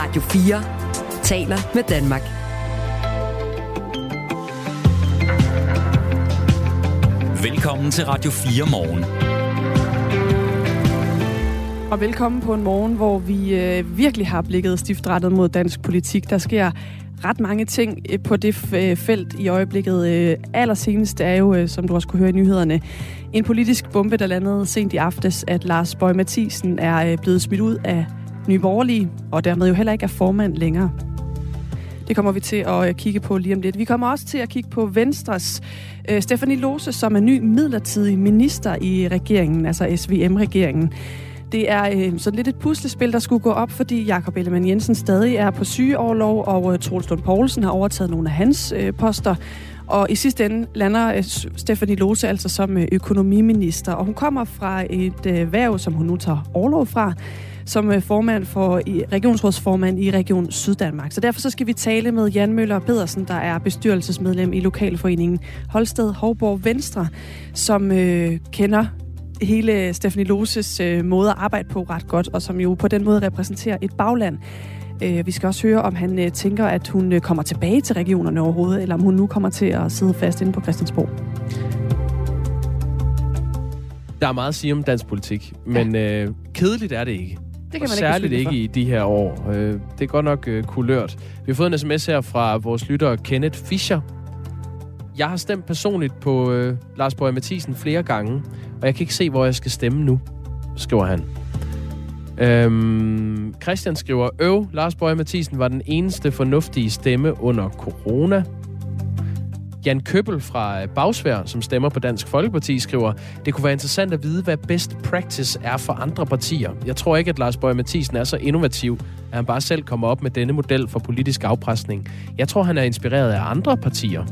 Radio 4 taler med Danmark. Velkommen til Radio 4 morgen. Og velkommen på en morgen, hvor vi øh, virkelig har blikket stiftrettet mod dansk politik. Der sker ret mange ting øh, på det øh, felt i øjeblikket. Øh, allersenest er jo, øh, som du også kunne høre i nyhederne, en politisk bombe, der landede sent i aftes, at Lars Bøge Mathisen er øh, blevet smidt ud af Nye Borgerlige, og dermed jo heller ikke er formand længere. Det kommer vi til at øh, kigge på lige om lidt. Vi kommer også til at kigge på Venstres øh, Stefanie Lose, som er ny midlertidig minister i regeringen, altså SVM-regeringen. Det er øh, sådan lidt et puslespil, der skulle gå op, fordi Jakob Ellemann Jensen stadig er på sygeoverlov, og øh, Troels Lund Poulsen har overtaget nogle af hans øh, poster. Og i sidste ende lander øh, Stefanie Lose altså som øh, økonomiminister, og hun kommer fra et øh, værv, som hun nu tager overlov fra, som øh, formand for regionsrådsformand i Region Syddanmark. Så derfor så skal vi tale med Jan Møller Pedersen, der er bestyrelsesmedlem i Lokalforeningen Holsted Hovborg Venstre, som øh, kender hele Stefanie Loses øh, måde at arbejde på ret godt, og som jo på den måde repræsenterer et bagland. Øh, vi skal også høre, om han øh, tænker, at hun øh, kommer tilbage til regionerne overhovedet, eller om hun nu kommer til at sidde fast inde på Christiansborg. Der er meget at sige om dansk politik, men ja. øh, kedeligt er det ikke. Det kan og man særligt ikke, ikke i de her år. Øh, det er godt nok øh, kulørt. Vi har fået en sms her fra vores lytter Kenneth Fischer. Jeg har stemt personligt på øh, Lars Borg Mathisen flere gange, og jeg kan ikke se, hvor jeg skal stemme nu, skriver han. Øhm, Christian skriver, Øv, Lars Borg Mathisen var den eneste fornuftige stemme under corona. Jan Købel fra øh, Bagsvær, som stemmer på Dansk Folkeparti, skriver, det kunne være interessant at vide, hvad best practice er for andre partier. Jeg tror ikke, at Lars Bøge Mathisen er så innovativ, at han bare selv kommer op med denne model for politisk afpresning. Jeg tror, han er inspireret af andre partier.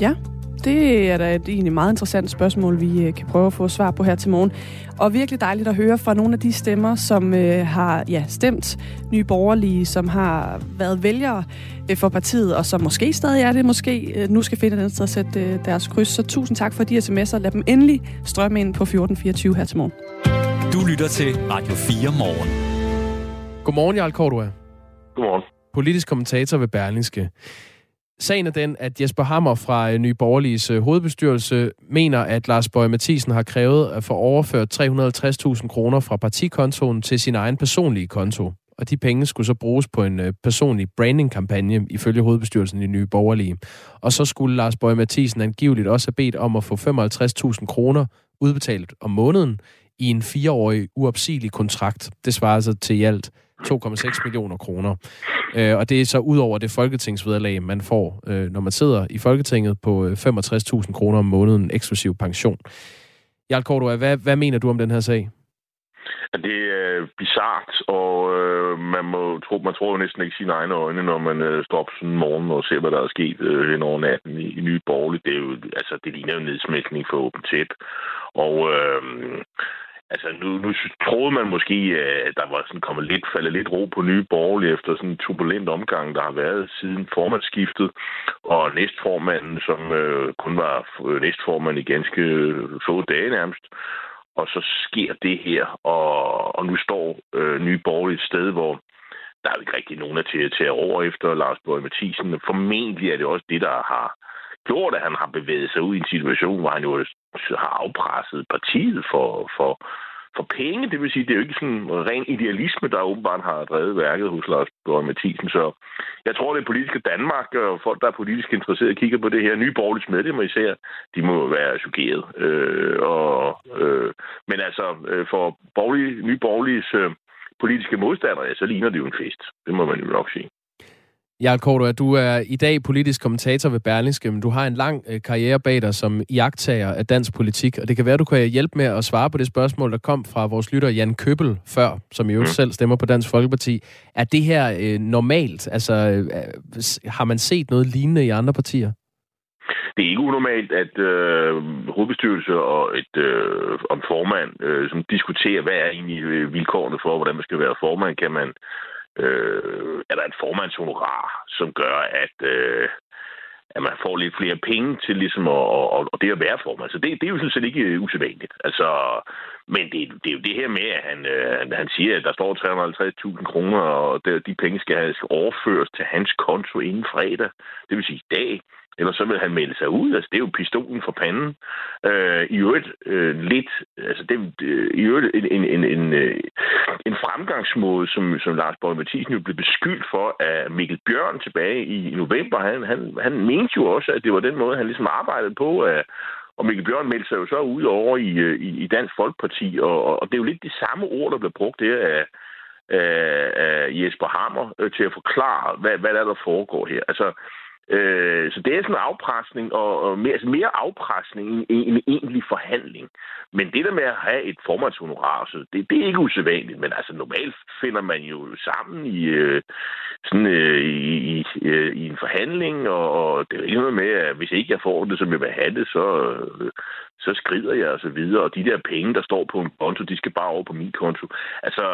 Ja, det er da et egentlig meget interessant spørgsmål, vi øh, kan prøve at få svar på her til morgen. Og virkelig dejligt at høre fra nogle af de stemmer, som øh, har ja, stemt nye borgerlige, som har været vælgere øh, for partiet, og som måske stadig er det, måske øh, nu skal finde den sted at sætte øh, deres kryds. Så tusind tak for de sms'er. Lad dem endelig strømme ind på 1424 her til morgen. Du lytter til Radio 4 morgen. Godmorgen, Jarl Cordua. Godmorgen. Politisk kommentator ved Berlingske. Sagen er den, at Jesper Hammer fra øh, Nye Borgerliges øh, hovedbestyrelse mener, at Lars Bøge Mathisen har krævet øh, at få overført 350.000 kroner fra partikontoen til sin egen personlige konto. Og de penge skulle så bruges på en personlig branding-kampagne ifølge hovedbestyrelsen i Nye Borgerlige. Og så skulle Lars Bøge Mathisen angiveligt også have bedt om at få 55.000 kroner udbetalt om måneden i en fireårig uopsigelig kontrakt. Det svarer altså til i alt 2,6 millioner kroner. Øh, og det er så ud over det folketingsvederlag, man får, øh, når man sidder i Folketinget på øh, 65.000 kroner om måneden eksklusiv pension. Jarl Kortua, hvad, hvad mener du om den her sag? Det er bizart, og øh, man, må tro, man tror jo næsten ikke sine egne øjne, når man øh, står op sådan en morgen og ser, hvad der er sket øh, hen over natten i, i Nye Borgerlige. Det, er jo, altså, det ligner jo en nedsmækning for åbent tæt. Og øh, Altså, nu, nu troede man måske, øh, at der var sådan kommet lidt, faldet lidt ro på nye borgerlige efter sådan en turbulent omgang, der har været siden formandsskiftet. Og næstformanden, som øh, kun var øh, næstformand i ganske få dage nærmest. Og så sker det her, og, og nu står øh, nye borgerlige et sted, hvor der er jo ikke rigtig nogen til at tage over efter Lars Borg Mathisen. Formentlig er det også det, der har gjort, at han har bevæget sig ud i en situation, hvor han jo har afpresset partiet for, for, for penge. Det vil sige, det er jo ikke sådan ren idealisme, der åbenbart har drevet værket hos Lars Borg Mathisen. Så jeg tror, det politiske Danmark og folk, der er politisk interesserede, kigger på det her. Nye borgerlige medlemmer især, de må være chokeret. Øh, og, øh, men altså, øh, for borgerlige, nye borgerliges øh, politiske modstandere, så ligner det jo en fest. Det må man jo nok sige. Jarl Korto, du er i dag politisk kommentator ved Berlingske, men du har en lang øh, karriere bag dig som iagtager af dansk politik, og det kan være, du kan hjælpe med at svare på det spørgsmål, der kom fra vores lytter Jan Købel før, som jo mm. selv stemmer på Dansk Folkeparti. Er det her øh, normalt? Altså, øh, har man set noget lignende i andre partier? Det er ikke unormalt, at øh, hovedbestyrelse og et øh, om formand øh, som diskuterer, hvad er egentlig øh, vilkårene for, hvordan man skal være formand. Kan man øh, er der et formandshonorar, som gør, at, øh, at man får lidt flere penge til ligesom at, og, og det at være formand. Så det, det er jo sådan set ikke øh, usædvanligt. Altså, men det, det er jo det her med, at han, øh, han siger, at der står 350.000 kroner, og det, de penge skal, skal overføres til hans konto inden fredag. Det vil sige i dag Ellers så vil han melde sig ud. Altså, det er jo pistolen for panden. Øh, I øvrigt øh, lidt, altså det, øh, i øvrigt en, en, en, en, øh, en fremgangsmåde, som, som Lars Borg Mathisen jo blev beskyldt for af Mikkel Bjørn tilbage i, november. Han, han, han mente jo også, at det var den måde, han ligesom arbejdede på, øh, og Mikkel Bjørn meldte sig jo så ud over i, øh, i, i Dansk Folkeparti, og, og det er jo lidt de samme ord, der blev brugt der af, af, af Jesper Hammer øh, til at forklare, hvad, hvad der, er, der foregår her. Altså, Øh, så det er sådan en afpresning, og, og mere, altså mere afpresning end en egentlig forhandling. Men det der med at have et formandshonorar, så det, det er ikke usædvanligt, men altså normalt finder man jo sammen i, øh, sådan, øh, i, i, øh, i en forhandling, og, og det er ikke noget med, at hvis ikke jeg får det, som jeg vil have det, så, øh, så skrider jeg og så videre. Og de der penge, der står på en konto, de skal bare over på min konto. Altså,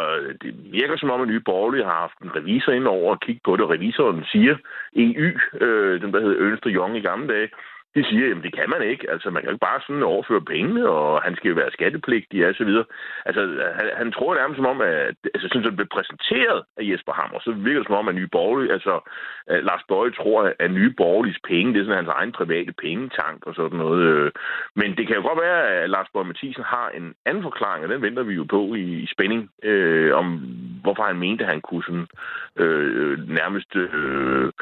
det virker som om, at Nye Borgerlige har haft en revisor ind over og kigge på det, og revisoren siger, EU, øh, Øh, den der hedder Ernst Young i gamle dage, de siger, at det kan man ikke. Altså, man kan ikke bare sådan overføre pengene, og han skal jo være skattepligtig og så videre. Altså, han, han tror nærmest som om, at altså, sådan, som det blev præsenteret af Jesper Hammer, så virker det som om, at Nye Borgerlige, altså, at Lars Bøje tror, at Nye Borgerliges penge, det er sådan hans egen private pengetank og sådan noget. Øh. Men det kan jo godt være, at Lars Bøje Mathisen har en anden forklaring, og den venter vi jo på i, i spænding, øh, om hvorfor han mente, at han kunne sådan, øh, nærmest øh,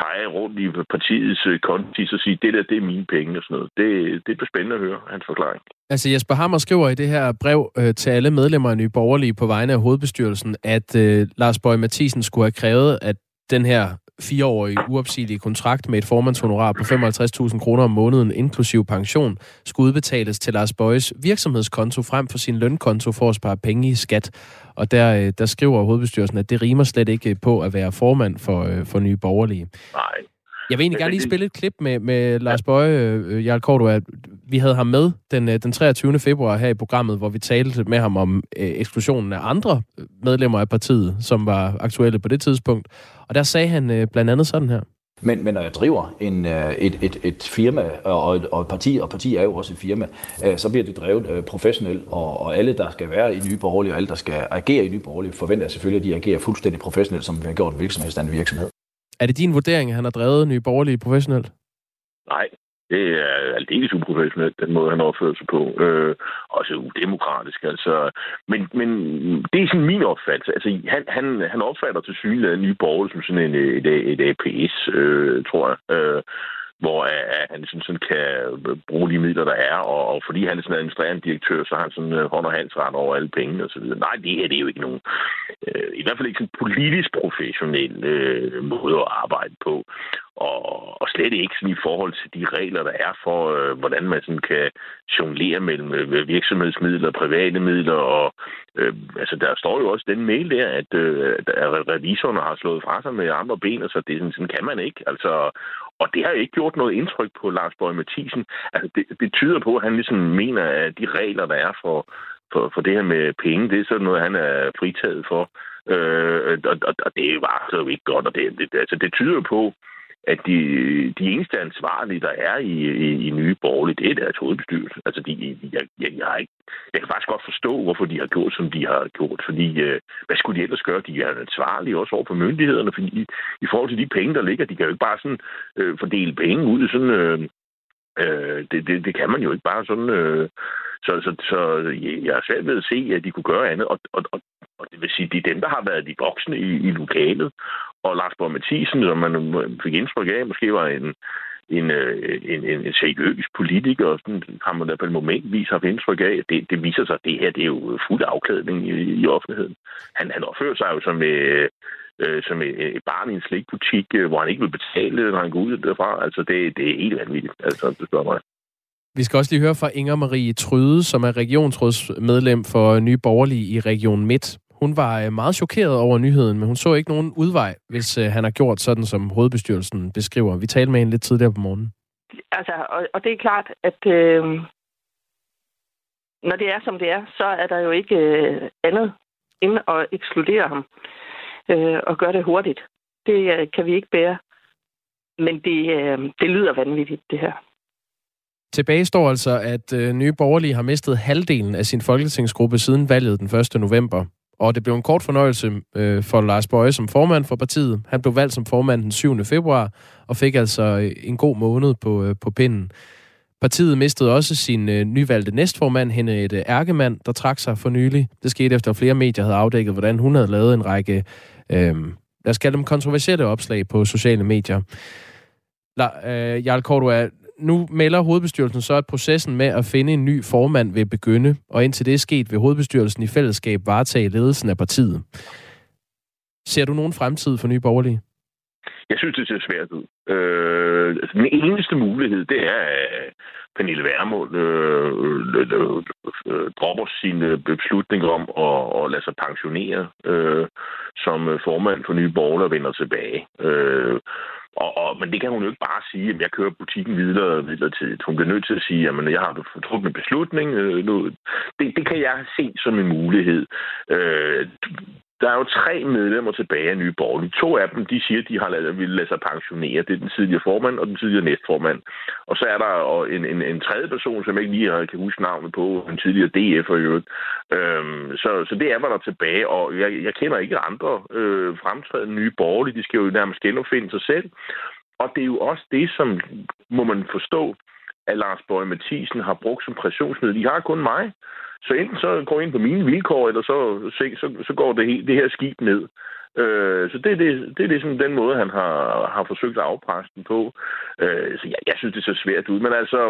pege rundt i partiets øh, konti og sige, det der, det er mine penge og sådan noget. Det, det bliver spændende at høre hans forklaring. Altså Jesper Hammer skriver i det her brev øh, til alle medlemmer af Nye Borgerlige på vegne af hovedbestyrelsen, at øh, Lars Bøge Mathisen skulle have krævet, at den her fireårige uopsigelige kontrakt med et formandshonorar på 55.000 kroner om måneden, inklusiv pension, skulle udbetales til Lars Bøjes virksomhedskonto frem for sin lønkonto for at spare penge i skat. Og der, øh, der skriver hovedbestyrelsen, at det rimer slet ikke på at være formand for, øh, for Nye Borgerlige. Nej. Jeg vil egentlig gerne lige spille et klip med, med Lars Bøje, øh, Jarl Kortua. Vi havde ham med den, den 23. februar her i programmet, hvor vi talte med ham om øh, eksklusionen af andre medlemmer af partiet, som var aktuelle på det tidspunkt. Og der sagde han øh, blandt andet sådan her. Men, men når jeg driver en, et, et, et firma og et, og et parti, og parti er jo også et firma, så bliver det drevet professionelt, og, og alle, der skal være i Nye Borgerlige, og alle, der skal agere i Nye Borgerlige, forventer jeg selvfølgelig, at de agerer fuldstændig professionelt, som vi har gjort en virksomhedsstand virksomhed. Er det din vurdering, at han har drevet Nye Borgerlige professionelt? Nej, det er aldeles uprofessionelt, den måde, han opfører sig på. Øh, også udemokratisk, altså. Men, men det er sådan min opfattelse. Altså, han, han, han opfatter til synligheden nye borgere som sådan en, et, et APS, øh, tror jeg. Øh, hvor uh, han sådan, sådan kan bruge de midler, der er, og, og fordi han er sådan en administrerende direktør, så har han sådan uh, hånd- og halsret over alle pengene osv. Nej, det er det jo ikke nogen. øh, I hvert fald ikke sådan politisk professionel øh, måde at arbejde på. Og, og slet ikke sådan i forhold til de regler, der er for, øh, hvordan man sådan kan jonglere mellem øh, virksomhedsmidler og private midler. Og, øh, altså, der står jo også den mail der, at, øh, at revisorerne har slået fra sig med arme og ben, og så det, sådan, sådan kan man ikke. Altså, og det har ikke gjort noget indtryk på Lars Borg Mathisen. Altså, det, det tyder på, at han ligesom mener, at de regler, der er for, for, for det her med penge, det er sådan noget, han er fritaget for. Øh, og, og, og det var altså så ikke godt, og det, det, altså, det tyder på, at de, de eneste ansvarlige, der er i, i, i nye borgerlige, det er deres hovedbestyrelse. Altså, de, jeg, jeg, jeg, har ikke, jeg kan faktisk godt forstå, hvorfor de har gjort, som de har gjort. Fordi, øh, hvad skulle de ellers gøre? De er ansvarlige også over for myndighederne, fordi i, i forhold til de penge, der ligger, de kan jo ikke bare sådan øh, fordele penge ud. Sådan, øh, øh, det, det, det kan man jo ikke bare sådan... Øh, så, så, så jeg er svært ved at se, at de kunne gøre andet. Og, og, og, og det vil sige, det er dem, der har været de voksne i, i lokalet. Og Lars Borg Mathisen, som man fik indtryk af, måske var en, en, øh, en, en, en seriøs politiker, og sådan har man i hvert fald momentvis haft indtryk af, at det, det viser sig, at det her det er jo fuld afklædning i, i offentligheden. Han, han opfører sig jo som, øh, øh, som et, et barn i en slikbutik, øh, hvor han ikke vil betale, når han går ud derfra. Altså, det, det er helt vanvittigt, altså, det spørger mig. Vi skal også lige høre fra Inger Marie Tryde, som er regionsrådsmedlem for Nye Borgerlige i Region Midt. Hun var øh, meget chokeret over nyheden, men hun så ikke nogen udvej, hvis øh, han har gjort sådan, som hovedbestyrelsen beskriver. Vi talte med hende lidt tidligere på morgenen. Altså, og, og det er klart, at øh, når det er, som det er, så er der jo ikke øh, andet end at ekskludere ham øh, og gøre det hurtigt. Det øh, kan vi ikke bære. men det, øh, det lyder vanvittigt, det her. Tilbage står altså, at øh, Nye Borgerlige har mistet halvdelen af sin folketingsgruppe siden valget den 1. november. Og det blev en kort fornøjelse øh, for Lars Bøje som formand for partiet. Han blev valgt som formand den 7. februar og fik altså øh, en god måned på, øh, på pinden. Partiet mistede også sin øh, nyvalgte næstformand, Henriette Ærkemand, der trak sig for nylig. Det skete efter at flere medier havde afdækket, hvordan hun havde lavet en række, øh, lad os kalde dem kontroversielle opslag på sociale medier. La, øh, Jarl Cordua, nu melder hovedbestyrelsen så, at processen med at finde en ny formand vil begynde, og indtil det er sket, vil hovedbestyrelsen i fællesskab varetage ledelsen af partiet. Ser du nogen fremtid for Nye Borgerlige? Jeg synes, det ser svært ud. Øh, den eneste mulighed, det er, at Pernille Værmund øh, øh, øh, øh, dropper sin øh, beslutning om at, at lade sig pensionere øh, som øh, formand for Nye Borgerlige og vender tilbage. Øh, og, og, men det kan hun jo ikke bare sige, at jeg kører butikken videre midlertidigt. Hun bliver nødt til at sige, at jeg har truffet en beslutning. Øh, nu. Det, det kan jeg se som en mulighed. Øh, der er jo tre medlemmer tilbage af Nye Borgerlige. To af dem, de siger, at de har lavet, vil lade sig pensionere. Det er den tidligere formand og den tidligere næstformand. Og så er der en, en, en tredje person, som jeg ikke lige kan huske navnet på, en tidligere DF'er i øvrigt. Øhm, så, så det er, hvad der er tilbage. Og jeg, jeg kender ikke andre øh, fremtrædende Nye Borgerlige. De skal jo nærmest genopfinde sig selv. Og det er jo også det, som må man forstå, at Lars Borg Mathisen har brugt som pressionsmiddel. De har kun mig. Så enten så går ind på mine vilkår, eller så, så, så går det, det her skib ned. Øh, så det er, det, det er ligesom den måde, han har, har forsøgt at afpresse den på. Øh, så jeg, jeg synes, det ser svært ud. Men altså,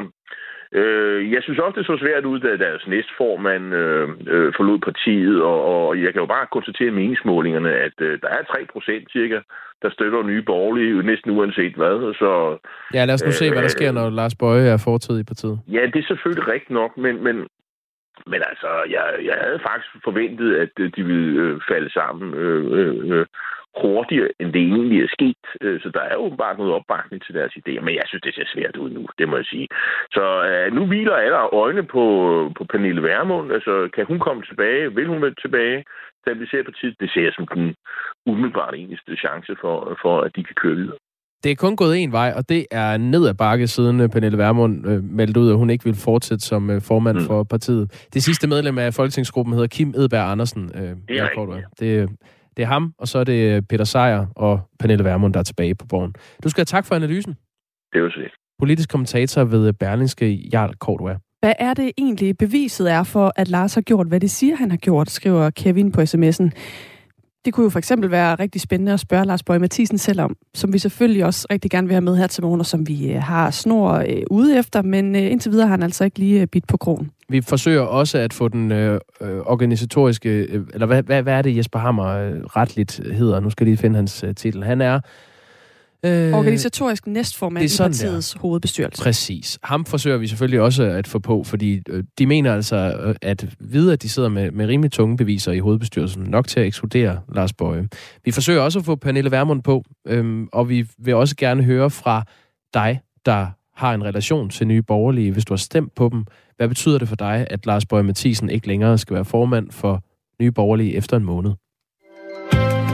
øh, jeg synes også, det så svært ud, da deres næstformand øh, øh, forlod partiet, og, og jeg kan jo bare konstatere meningsmålingerne, at øh, der er 3 procent cirka, der støtter nye borgerlige, næsten uanset hvad. Så, ja, lad os nu øh, se, hvad der sker, når Lars Bøje er fortid i partiet. Ja, det er selvfølgelig rigtigt nok, men, men men altså, jeg, jeg havde faktisk forventet, at de ville øh, falde sammen øh, øh, øh hurtigere, end det egentlig er sket. Øh, så der er åbenbart bare noget opbakning til deres idéer, men jeg synes, det ser svært ud nu, det må jeg sige. Så øh, nu hviler alle øjne på, på Pernille Værmund. Altså, kan hun komme tilbage? Vil hun være tilbage? Stabilisere partiet? Det ser jeg som den umiddelbart eneste chance for, for at de kan køre videre. Det er kun gået en vej, og det er ned ad bakke, siden øh, Pernille Vermund øh, meldte ud, at hun ikke vil fortsætte som øh, formand mm. for partiet. Det sidste medlem af folketingsgruppen hedder Kim Edberg Andersen. Øh, det, er det, det er ham, og så er det Peter Sejer og Pernille Vermund, der er tilbage på borgen. Du skal have tak for analysen. Det var så Politisk kommentator ved Berlingske Jarl Cordua. Hvad er det egentlig beviset er for, at Lars har gjort, hvad det siger, han har gjort, skriver Kevin på sms'en. Det kunne jo for eksempel være rigtig spændende at spørge Lars Bøge Mathisen selv om, som vi selvfølgelig også rigtig gerne vil have med her til morgen, og som vi øh, har snor øh, ude efter, men øh, indtil videre har han altså ikke lige bidt på krogen. Vi forsøger også at få den øh, organisatoriske, eller hvad, hvad, hvad er det Jesper Hammer øh, retligt hedder? Nu skal jeg lige finde hans øh, titel. Han er Øh, Organisatorisk næstformand i partiets der. hovedbestyrelse. Præcis. Ham forsøger vi selvfølgelig også at få på, fordi øh, de mener altså, øh, at vide, at de sidder med, med rimelig tunge beviser i hovedbestyrelsen, nok til at ekskludere Lars Bøje. Vi forsøger også at få Pernille Vermund på, øhm, og vi vil også gerne høre fra dig, der har en relation til nye borgerlige, hvis du har stemt på dem. Hvad betyder det for dig, at Lars Bøje Mathisen ikke længere skal være formand for nye borgerlige efter en måned?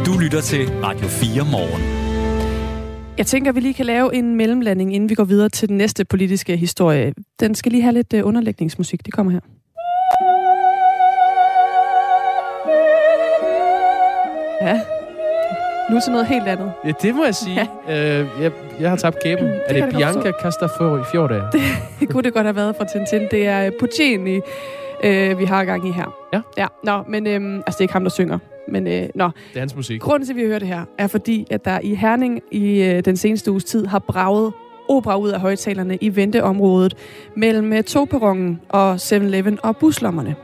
Du lytter til Radio 4 morgen. Jeg tænker, at vi lige kan lave en mellemlanding, inden vi går videre til den næste politiske historie. Den skal lige have lidt uh, underlægningsmusik. Det kommer her. Ja, nu til noget helt andet. Ja, det må jeg sige. Ja. Øh, jeg, jeg har tabt kæben. Det er det, det Bianca Castafori Fjorda? Det kunne det godt have været fra Tintin. Det er Puccini, øh, vi har gang i her. Ja. Ja, nå, men øh, altså det er ikke ham, der synger. Men øh, nå. Det er hans musik. Grunden til, at vi hører det her, er fordi, at der i Herning i øh, den seneste uges tid har braget opera ud af højtalerne i venteområdet mellem øh, togperronen og 7-Eleven og buslommerne.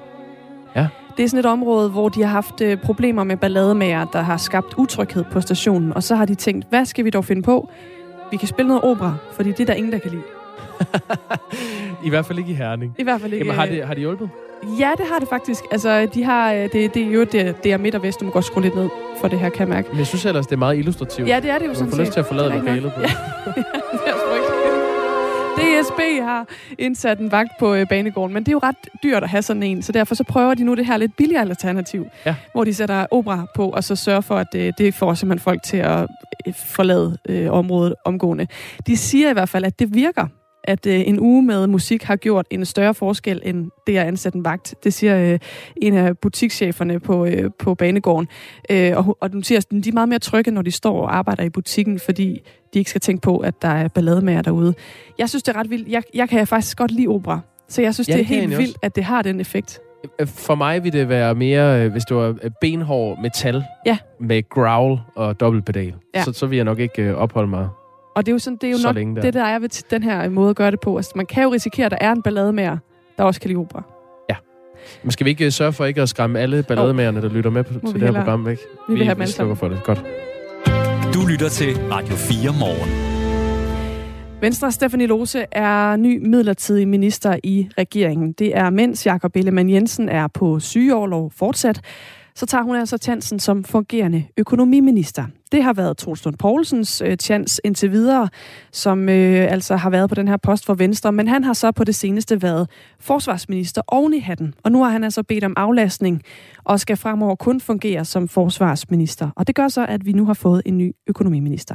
Ja. Det er sådan et område, hvor de har haft øh, problemer med ballademager, der har skabt utryghed på stationen. Og så har de tænkt, hvad skal vi dog finde på? Vi kan spille noget opera, fordi det er der ingen, der kan lide. I hvert fald ikke i Herning. I hvert fald ikke. Jamen, har, det, har det hjulpet? Ja, det har det faktisk. Altså, de har, øh, det, det er jo det, det er midt og vest, du må godt skrue lidt ned for det her, kan jeg mærke. Men jeg synes ellers, det er meget illustrativt. Ja, det er det jo sådan set. Man får lyst til at forlade lokalet på. Ja, ja, det DSB har indsat en vagt på øh, banegården, men det er jo ret dyrt at have sådan en, så derfor så prøver de nu det her lidt billigere alternativ, ja. hvor de sætter opera på, og så sørger for, at det, øh, det får simpelthen folk til at forlade øh, området omgående. De siger i hvert fald, at det virker at øh, en uge med musik har gjort en større forskel end det at ansætte en vagt. Det siger øh, en af butikscheferne på, øh, på banegården. Øh, og, og du siger, at de er meget mere trygge, når de står og arbejder i butikken, fordi de ikke skal tænke på, at der er ballademager derude. Jeg synes, det er ret vildt. Jeg, jeg kan faktisk godt lide opera. Så jeg synes, ja, det er helt vildt, også. at det har den effekt. For mig vil det være mere, øh, hvis det var øh, benhård metal ja. med growl og dobbeltpedal. Ja. Så, så vil jeg nok ikke øh, opholde mig og det er jo, sådan, det er jo nok der. det, der er ved den her måde at gøre det på. Altså, man kan jo risikere, at der er en ballade med der også kan lide opera. Ja. Men skal vi ikke sørge for ikke at skræmme alle ballademagerne, der lytter med på, til det her program væk? Vi, vi vil have dem alle for det. Godt. Du lytter til Radio 4 morgen. Venstre Stefanie Lose er ny midlertidig minister i regeringen. Det er mens Jakob Ellemann Jensen er på sygeårlov fortsat så tager hun altså chancen som fungerende økonomiminister. Det har været Troelstund Poulsens øh, chance indtil videre, som øh, altså har været på den her post for Venstre, men han har så på det seneste været forsvarsminister oven i hatten, og nu har han altså bedt om aflastning og skal fremover kun fungere som forsvarsminister. Og det gør så, at vi nu har fået en ny økonomiminister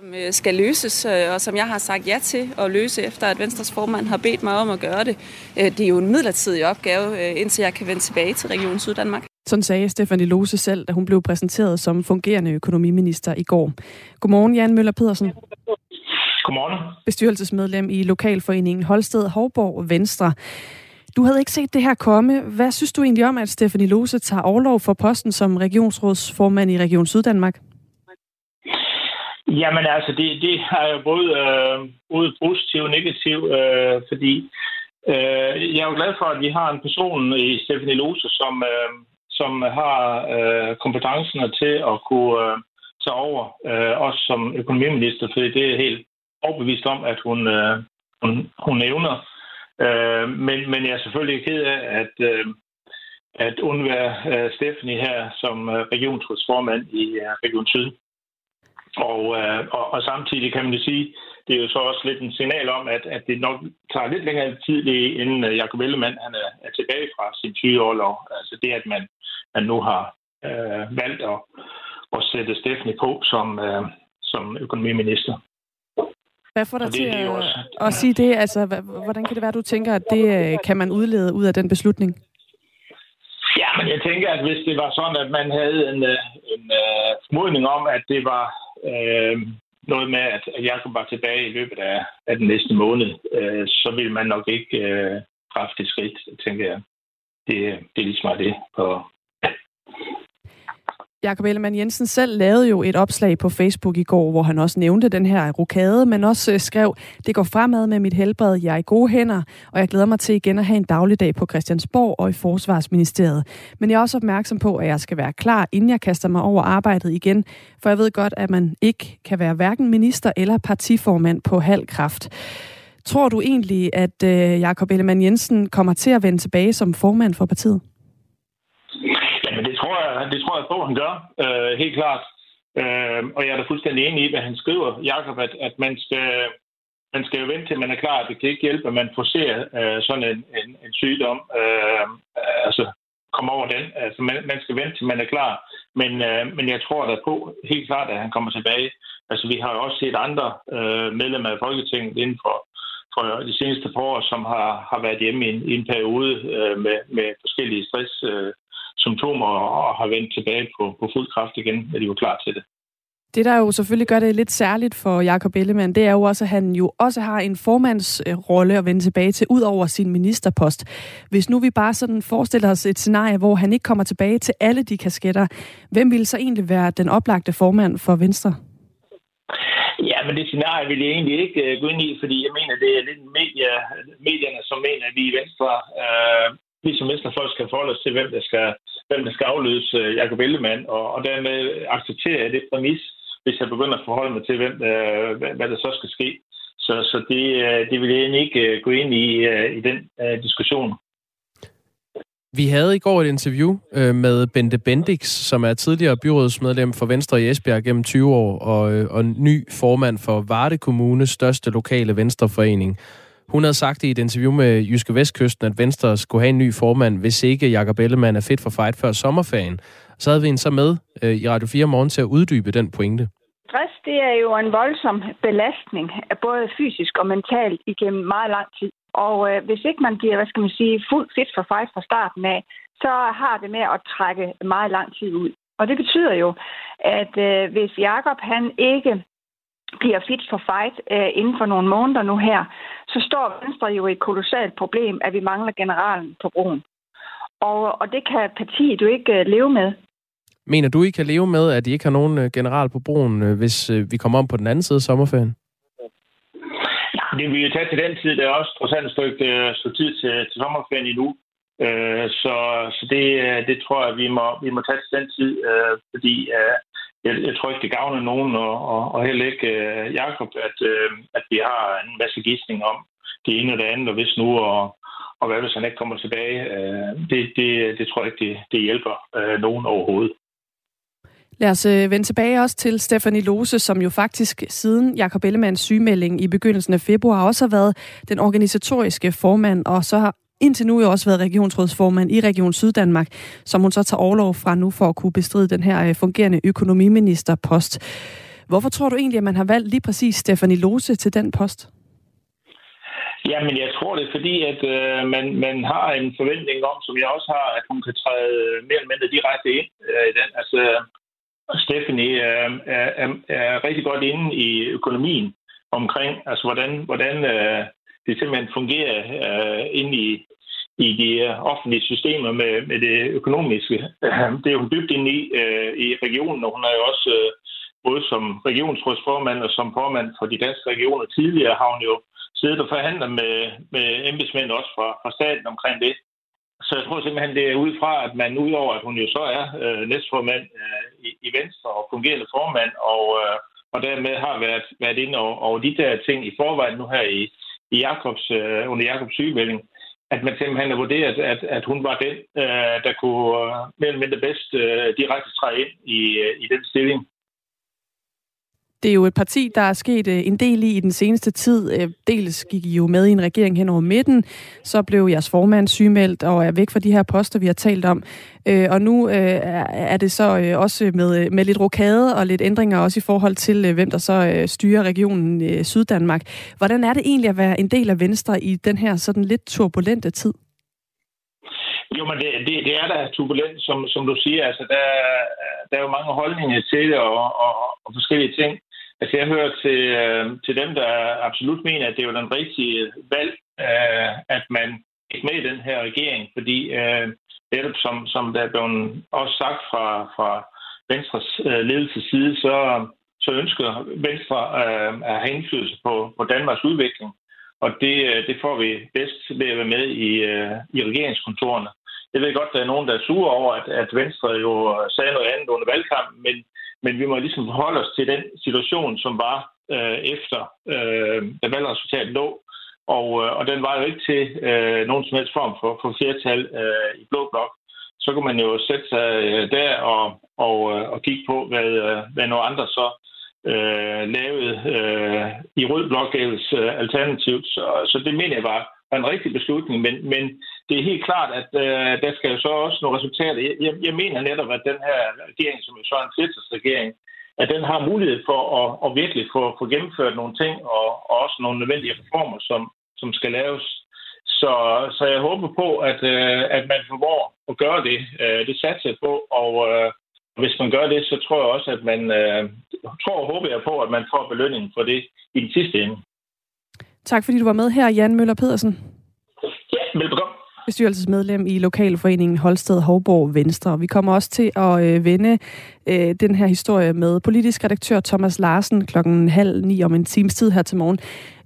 som øh, skal løses, øh, og som jeg har sagt ja til at løse, efter at Venstres formand har bedt mig om at gøre det. Øh, det er jo en midlertidig opgave, indtil jeg kan vende tilbage til Region Syddanmark. Sådan sagde Stefanie Lose selv, da hun blev præsenteret som fungerende økonomiminister i går. Godmorgen, Jan Møller Pedersen. Godmorgen. Bestyrelsesmedlem i Lokalforeningen Holsted Hovborg Venstre. Du havde ikke set det her komme. Hvad synes du egentlig om, at Stefanie Lose tager overlov for posten som regionsrådsformand i Region Syddanmark? Jamen altså, det, det har jo både, øh, både positivt og negativt, øh, fordi øh, jeg er jo glad for, at vi har en person i Stephanie Lose, som, øh, som har øh, kompetencerne til at kunne øh, tage over, øh, også som økonomiminister, fordi det er helt overbevist om, at hun, øh, hun, hun nævner. Øh, men, men jeg er selvfølgelig ked af, at, øh, at undvære øh, Stephanie her som øh, regionsrådsformand i øh, Region Syd. Og, øh, og, og samtidig kan man jo sige, det er jo så også lidt en signal om, at, at det nok tager lidt længere tid, inden øh, Jacob Ellemann han er, er tilbage fra sin sygeårlov. Altså det, at man, man nu har øh, valgt at, at sætte Stephanie på som, øh, som økonomiminister. Hvad får dig til at, også, at sige det? Altså, hvordan kan det være, du tænker, at det øh, kan man udlede ud af den beslutning? Ja, men jeg tænker, at hvis det var sådan, at man havde en, øh, en, en formodning om, at det var øh, noget med, at Jacob var tilbage i løbet af, af den næste måned, øh, så vil man nok ikke øh, træffe det skridt, tænker jeg. Det, det er ligesom det på, Jakob Ellemann Jensen selv lavede jo et opslag på Facebook i går, hvor han også nævnte den her rokade, men også øh, skrev, det går fremad med mit helbred, jeg er i gode hænder, og jeg glæder mig til igen at have en dagligdag på Christiansborg og i Forsvarsministeriet. Men jeg er også opmærksom på, at jeg skal være klar, inden jeg kaster mig over arbejdet igen, for jeg ved godt, at man ikke kan være hverken minister eller partiformand på halv kraft. Tror du egentlig, at øh, Jakob Ellemann Jensen kommer til at vende tilbage som formand for partiet? Det tror jeg, det tror jeg på, han gør, øh, helt klart. Øh, og jeg er da fuldstændig enig i, hvad han skriver, Jakob, at, at man skal, man skal jo vente til, man er klar. Det kan ikke hjælpe, at man forser øh, sådan en, en, en sygdom. Øh, altså, komme over den. Altså, man, man skal vente til, man er klar. Men, øh, men jeg tror da på helt klart, at han kommer tilbage. Altså, vi har jo også set andre øh, medlemmer af Folketinget inden for, for de seneste par år, som har, har været hjemme i en, i en periode øh, med, med forskellige stress. Øh, symptomer og har vendt tilbage på, på fuld kraft igen, når de var klar til det. Det, der jo selvfølgelig gør det lidt særligt for Jakob Ellemann, det er jo også, at han jo også har en formandsrolle at vende tilbage til, ud over sin ministerpost. Hvis nu vi bare sådan forestiller os et scenarie, hvor han ikke kommer tilbage til alle de kasketter, hvem ville så egentlig være den oplagte formand for Venstre? Ja, men det scenarie vil jeg egentlig ikke uh, gå ind i, fordi jeg mener, det er lidt media, medierne, som mener, at vi i Venstre, uh, ligesom som Venstrefolk skal forholde os til, hvem der skal hvem der skal afløse øh, Jacob Ellemann, og, og dermed accepterer jeg det præmis, hvis jeg begynder at forholde mig til, hvem, øh, hvad der så skal ske. Så, så det, øh, det vil jeg ikke øh, gå ind i, øh, i den øh, diskussion. Vi havde i går et interview øh, med Bente Bendix, som er tidligere byrådsmedlem for Venstre i Esbjerg gennem 20 år, og, øh, og ny formand for Varde Kommunes største lokale venstreforening. Hun havde sagt i et interview med Jyske Vestkysten, at Venstre skulle have en ny formand, hvis ikke Jakob Ellemann er fedt for fight før sommerferien. Så havde vi en så med øh, i Radio 4 morgen til at uddybe den pointe. stress, det er jo en voldsom belastning, både fysisk og mentalt, igennem meget lang tid. Og øh, hvis ikke man giver, hvad skal man sige, fuld fit for fight fra starten af, så har det med at trække meget lang tid ud. Og det betyder jo, at øh, hvis Jakob han ikke bliver fit for fight øh, inden for nogle måneder nu her, så står Venstre jo i et kolossalt problem, at vi mangler generalen på broen. Og, og det kan partiet jo ikke øh, leve med. Mener du, I kan leve med, at I ikke har nogen øh, general på broen, øh, hvis øh, vi kommer om på den anden side af sommerferien? Det vil jo tage til den tid. Der er også trods alt et stykke, stykke tid til, til sommerferien endnu. Øh, så så det, det tror jeg, vi må, vi må tage til den tid, øh, fordi øh, jeg, jeg tror ikke, det gavner nogen, og, og, og heller ikke øh, Jacob, at, øh, at vi har en masse gidsning om det ene og det andet, og hvis nu, og, og hvad hvis han ikke kommer tilbage. Øh, det, det, det tror jeg ikke, det, det hjælper øh, nogen overhovedet. Lad os øh, vende tilbage også til Stefanie Lose, som jo faktisk siden Jakob Ellemanns sygemelding i begyndelsen af februar også har været den organisatoriske formand, og så har indtil nu jo også været regionsrådsformand i Region Syddanmark, som hun så tager overlov fra nu for at kunne bestride den her øh, fungerende økonomiministerpost. Hvorfor tror du egentlig, at man har valgt lige præcis Stefanie Lose til den post? Jamen, jeg tror det er fordi, at øh, man, man har en forventning om, som jeg også har, at hun kan træde mere eller mindre direkte ind øh, i den. Altså, Stephanie øh, er, er, er rigtig godt inde i økonomien omkring, altså hvordan, hvordan øh, det simpelthen fungerer øh, inde i, i de øh, offentlige systemer med, med det økonomiske. Det er hun dybt inde i, øh, i regionen, og hun er jo også øh, både som regionsrådsformand og som formand for de danske regioner tidligere, har hun jo siddet og forhandlet med, med embedsmænd også fra, fra staten omkring det. Så jeg tror simpelthen, det er ud fra, at man udover, at hun jo så er øh, næstformand øh, i, i Venstre og fungerende formand, og, øh, og dermed har været, været inde over, over de der ting i forvejen nu her i, i Jakobs, øh, under Jakobs sygemelding, at man simpelthen har vurderet, at, at hun var den, øh, der kunne øh, mere eller mindre bedst øh, direkte træde ind i, øh, i den stilling. Det er jo et parti, der er sket øh, en del i i den seneste tid. Øh, dels gik I jo med i en regering hen over midten, så blev jeres formand sygemeldt og er væk fra de her poster, vi har talt om. Øh, og nu er det så også med, med lidt rokade og lidt ændringer også i forhold til, hvem der så styrer regionen Syddanmark. Hvordan er det egentlig at være en del af Venstre i den her sådan lidt turbulente tid? Jo, men det, det, det er da turbulent, som, som du siger. Altså, der, der er jo mange holdninger til det og, og, og forskellige ting. Altså, jeg hører til, øh, til dem, der absolut mener, at det er den rigtige valg, øh, at man ikke med i den her regering, fordi øh, netop som, som der er blevet også sagt fra, fra Venstres øh, ledelses side, så, så ønsker Venstre øh, at have indflydelse på, på Danmarks udvikling. Og det, øh, det får vi bedst ved at være med i, øh, i regeringskontorerne. Jeg ved godt, at der er nogen, der er sure over, at, at Venstre jo øh, sagde noget andet under valgkampen, men men vi må ligesom holde os til den situation, som var øh, efter, øh, da valgresultatet lå. Og, øh, og den var jo ikke til øh, nogen som helst form for, for flertal øh, i Blå Blok. Så kunne man jo sætte sig øh, der og, og, øh, og kigge på, hvad, øh, hvad nogle andre så øh, lavede øh, i Rød Blok øh, alternativt. Så, så det mener jeg var, var en rigtig beslutning. Men, men det er helt klart, at øh, der skal jo så også nogle resultater. Jeg, jeg, jeg mener netop, at den her regering, som jo så er en flertalsregering, at den har mulighed for at, at virkelig få, få gennemført nogle ting, og, og også nogle nødvendige reformer, som, som skal laves. Så, så jeg håber på, at, øh, at man formår at gøre det. Øh, det satser jeg på, og øh, hvis man gør det, så tror jeg også, at man øh, tror og håber jeg på, at man får belønning for det i den sidste ende. Tak fordi du var med her, Jan Møller Pedersen. Ja, velbekomme bestyrelsesmedlem i Lokalforeningen Holsted Hovborg Venstre. Vi kommer også til at øh, vende øh, den her historie med politisk redaktør Thomas Larsen klokken halv ni om en times tid her til morgen.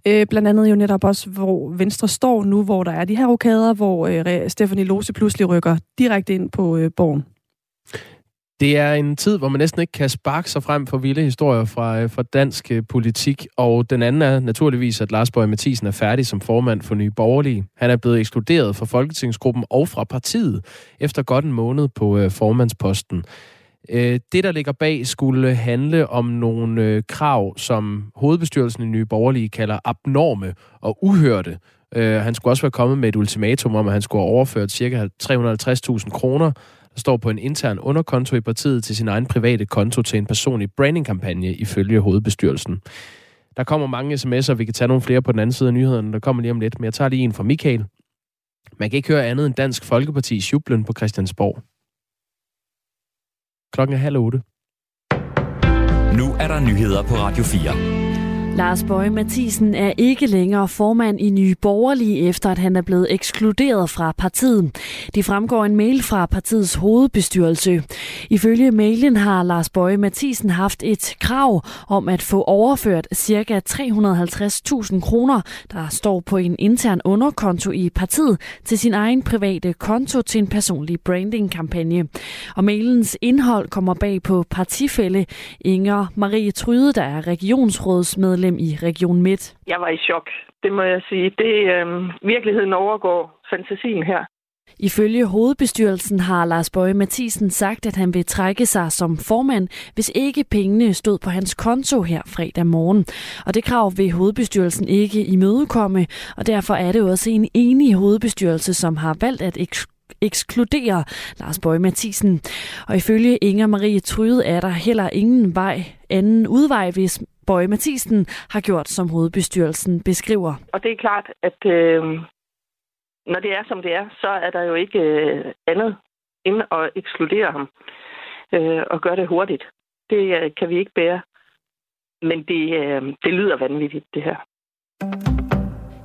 Øh, blandt andet jo netop også, hvor Venstre står nu, hvor der er de her rokader, hvor øh, Stefanie Lose pludselig rykker direkte ind på øh, borgen. Det er en tid, hvor man næsten ikke kan sparke sig frem for vilde historier fra, øh, fra dansk øh, politik, og den anden er naturligvis, at Lars Bøge Mathisen er færdig som formand for Nye Borgerlige. Han er blevet ekskluderet fra Folketingsgruppen og fra partiet efter godt en måned på øh, formandsposten. Det, der ligger bag, skulle handle om nogle krav, som hovedbestyrelsen i Nye Borgerlige kalder abnorme og uhørte. Han skulle også være kommet med et ultimatum om, at han skulle have overført ca. 350.000 kroner der står på en intern underkonto i partiet til sin egen private konto til en personlig brandingkampagne ifølge hovedbestyrelsen. Der kommer mange sms'er, vi kan tage nogle flere på den anden side af nyhederne, der kommer lige om lidt, men jeg tager lige en fra Michael. Man kan ikke høre andet end Dansk Folkeparti i jublen på Christiansborg. Klokken er halv otte. Nu er der nyheder på Radio 4. Lars Bøje Mathisen er ikke længere formand i Nye Borgerlige, efter at han er blevet ekskluderet fra partiet. Det fremgår en mail fra partiets hovedbestyrelse. Ifølge mailen har Lars Bøje Mathisen haft et krav om at få overført ca. 350.000 kroner, der står på en intern underkonto i partiet, til sin egen private konto til en personlig brandingkampagne. Og mailens indhold kommer bag på partifælde Inger Marie Tryde, der er regionsrådsmedlem medlem i Region Midt. Jeg var i chok, det må jeg sige. Det øh, virkeligheden overgår fantasien her. Ifølge hovedbestyrelsen har Lars Bøje Mathisen sagt, at han vil trække sig som formand, hvis ikke pengene stod på hans konto her fredag morgen. Og det krav vil hovedbestyrelsen ikke imødekomme, og derfor er det også en enig hovedbestyrelse, som har valgt at ekskludere Lars Bøje Mathisen. Og ifølge Inger Marie Tryde er der heller ingen vej, anden udvej, hvis Bøje Mathisen har gjort, som hovedbestyrelsen beskriver. Og det er klart, at øh, når det er, som det er, så er der jo ikke øh, andet end at ekskludere ham øh, og gøre det hurtigt. Det øh, kan vi ikke bære. Men det, øh, det lyder vanvittigt, det her.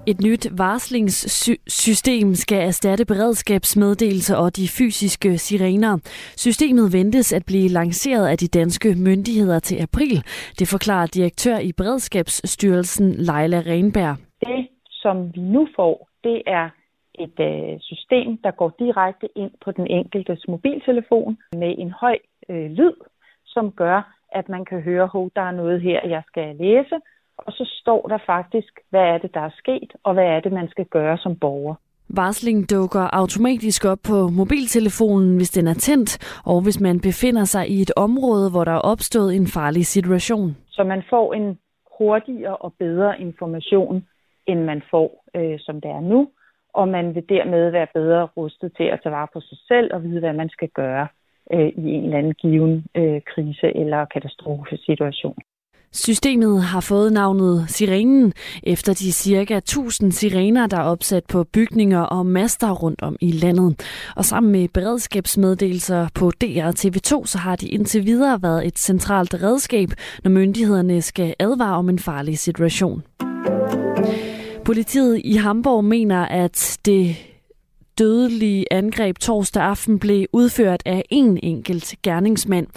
Et nyt varslingssystem skal erstatte beredskabsmeddelelser og de fysiske sirener. Systemet ventes at blive lanceret af de danske myndigheder til april. Det forklarer direktør i Beredskabsstyrelsen Leila Renberg. Det, som vi nu får, det er et øh, system, der går direkte ind på den enkeltes mobiltelefon med en høj øh, lyd, som gør, at man kan høre, at der er noget her, jeg skal læse, og så står der faktisk, hvad er det, der er sket, og hvad er det, man skal gøre som borger. Varsling dukker automatisk op på mobiltelefonen, hvis den er tændt, og hvis man befinder sig i et område, hvor der er opstået en farlig situation. Så man får en hurtigere og bedre information, end man får, øh, som det er nu, og man vil dermed være bedre rustet til at tage vare på sig selv og vide, hvad man skal gøre øh, i en eller anden given øh, krise eller katastrofesituation. Systemet har fået navnet Sirenen efter de cirka 1000 sirener, der er opsat på bygninger og master rundt om i landet. Og sammen med beredskabsmeddelelser på DR TV2, så har de indtil videre været et centralt redskab, når myndighederne skal advare om en farlig situation. Politiet i Hamburg mener, at det dødelige angreb torsdag aften blev udført af en enkelt gerningsmand.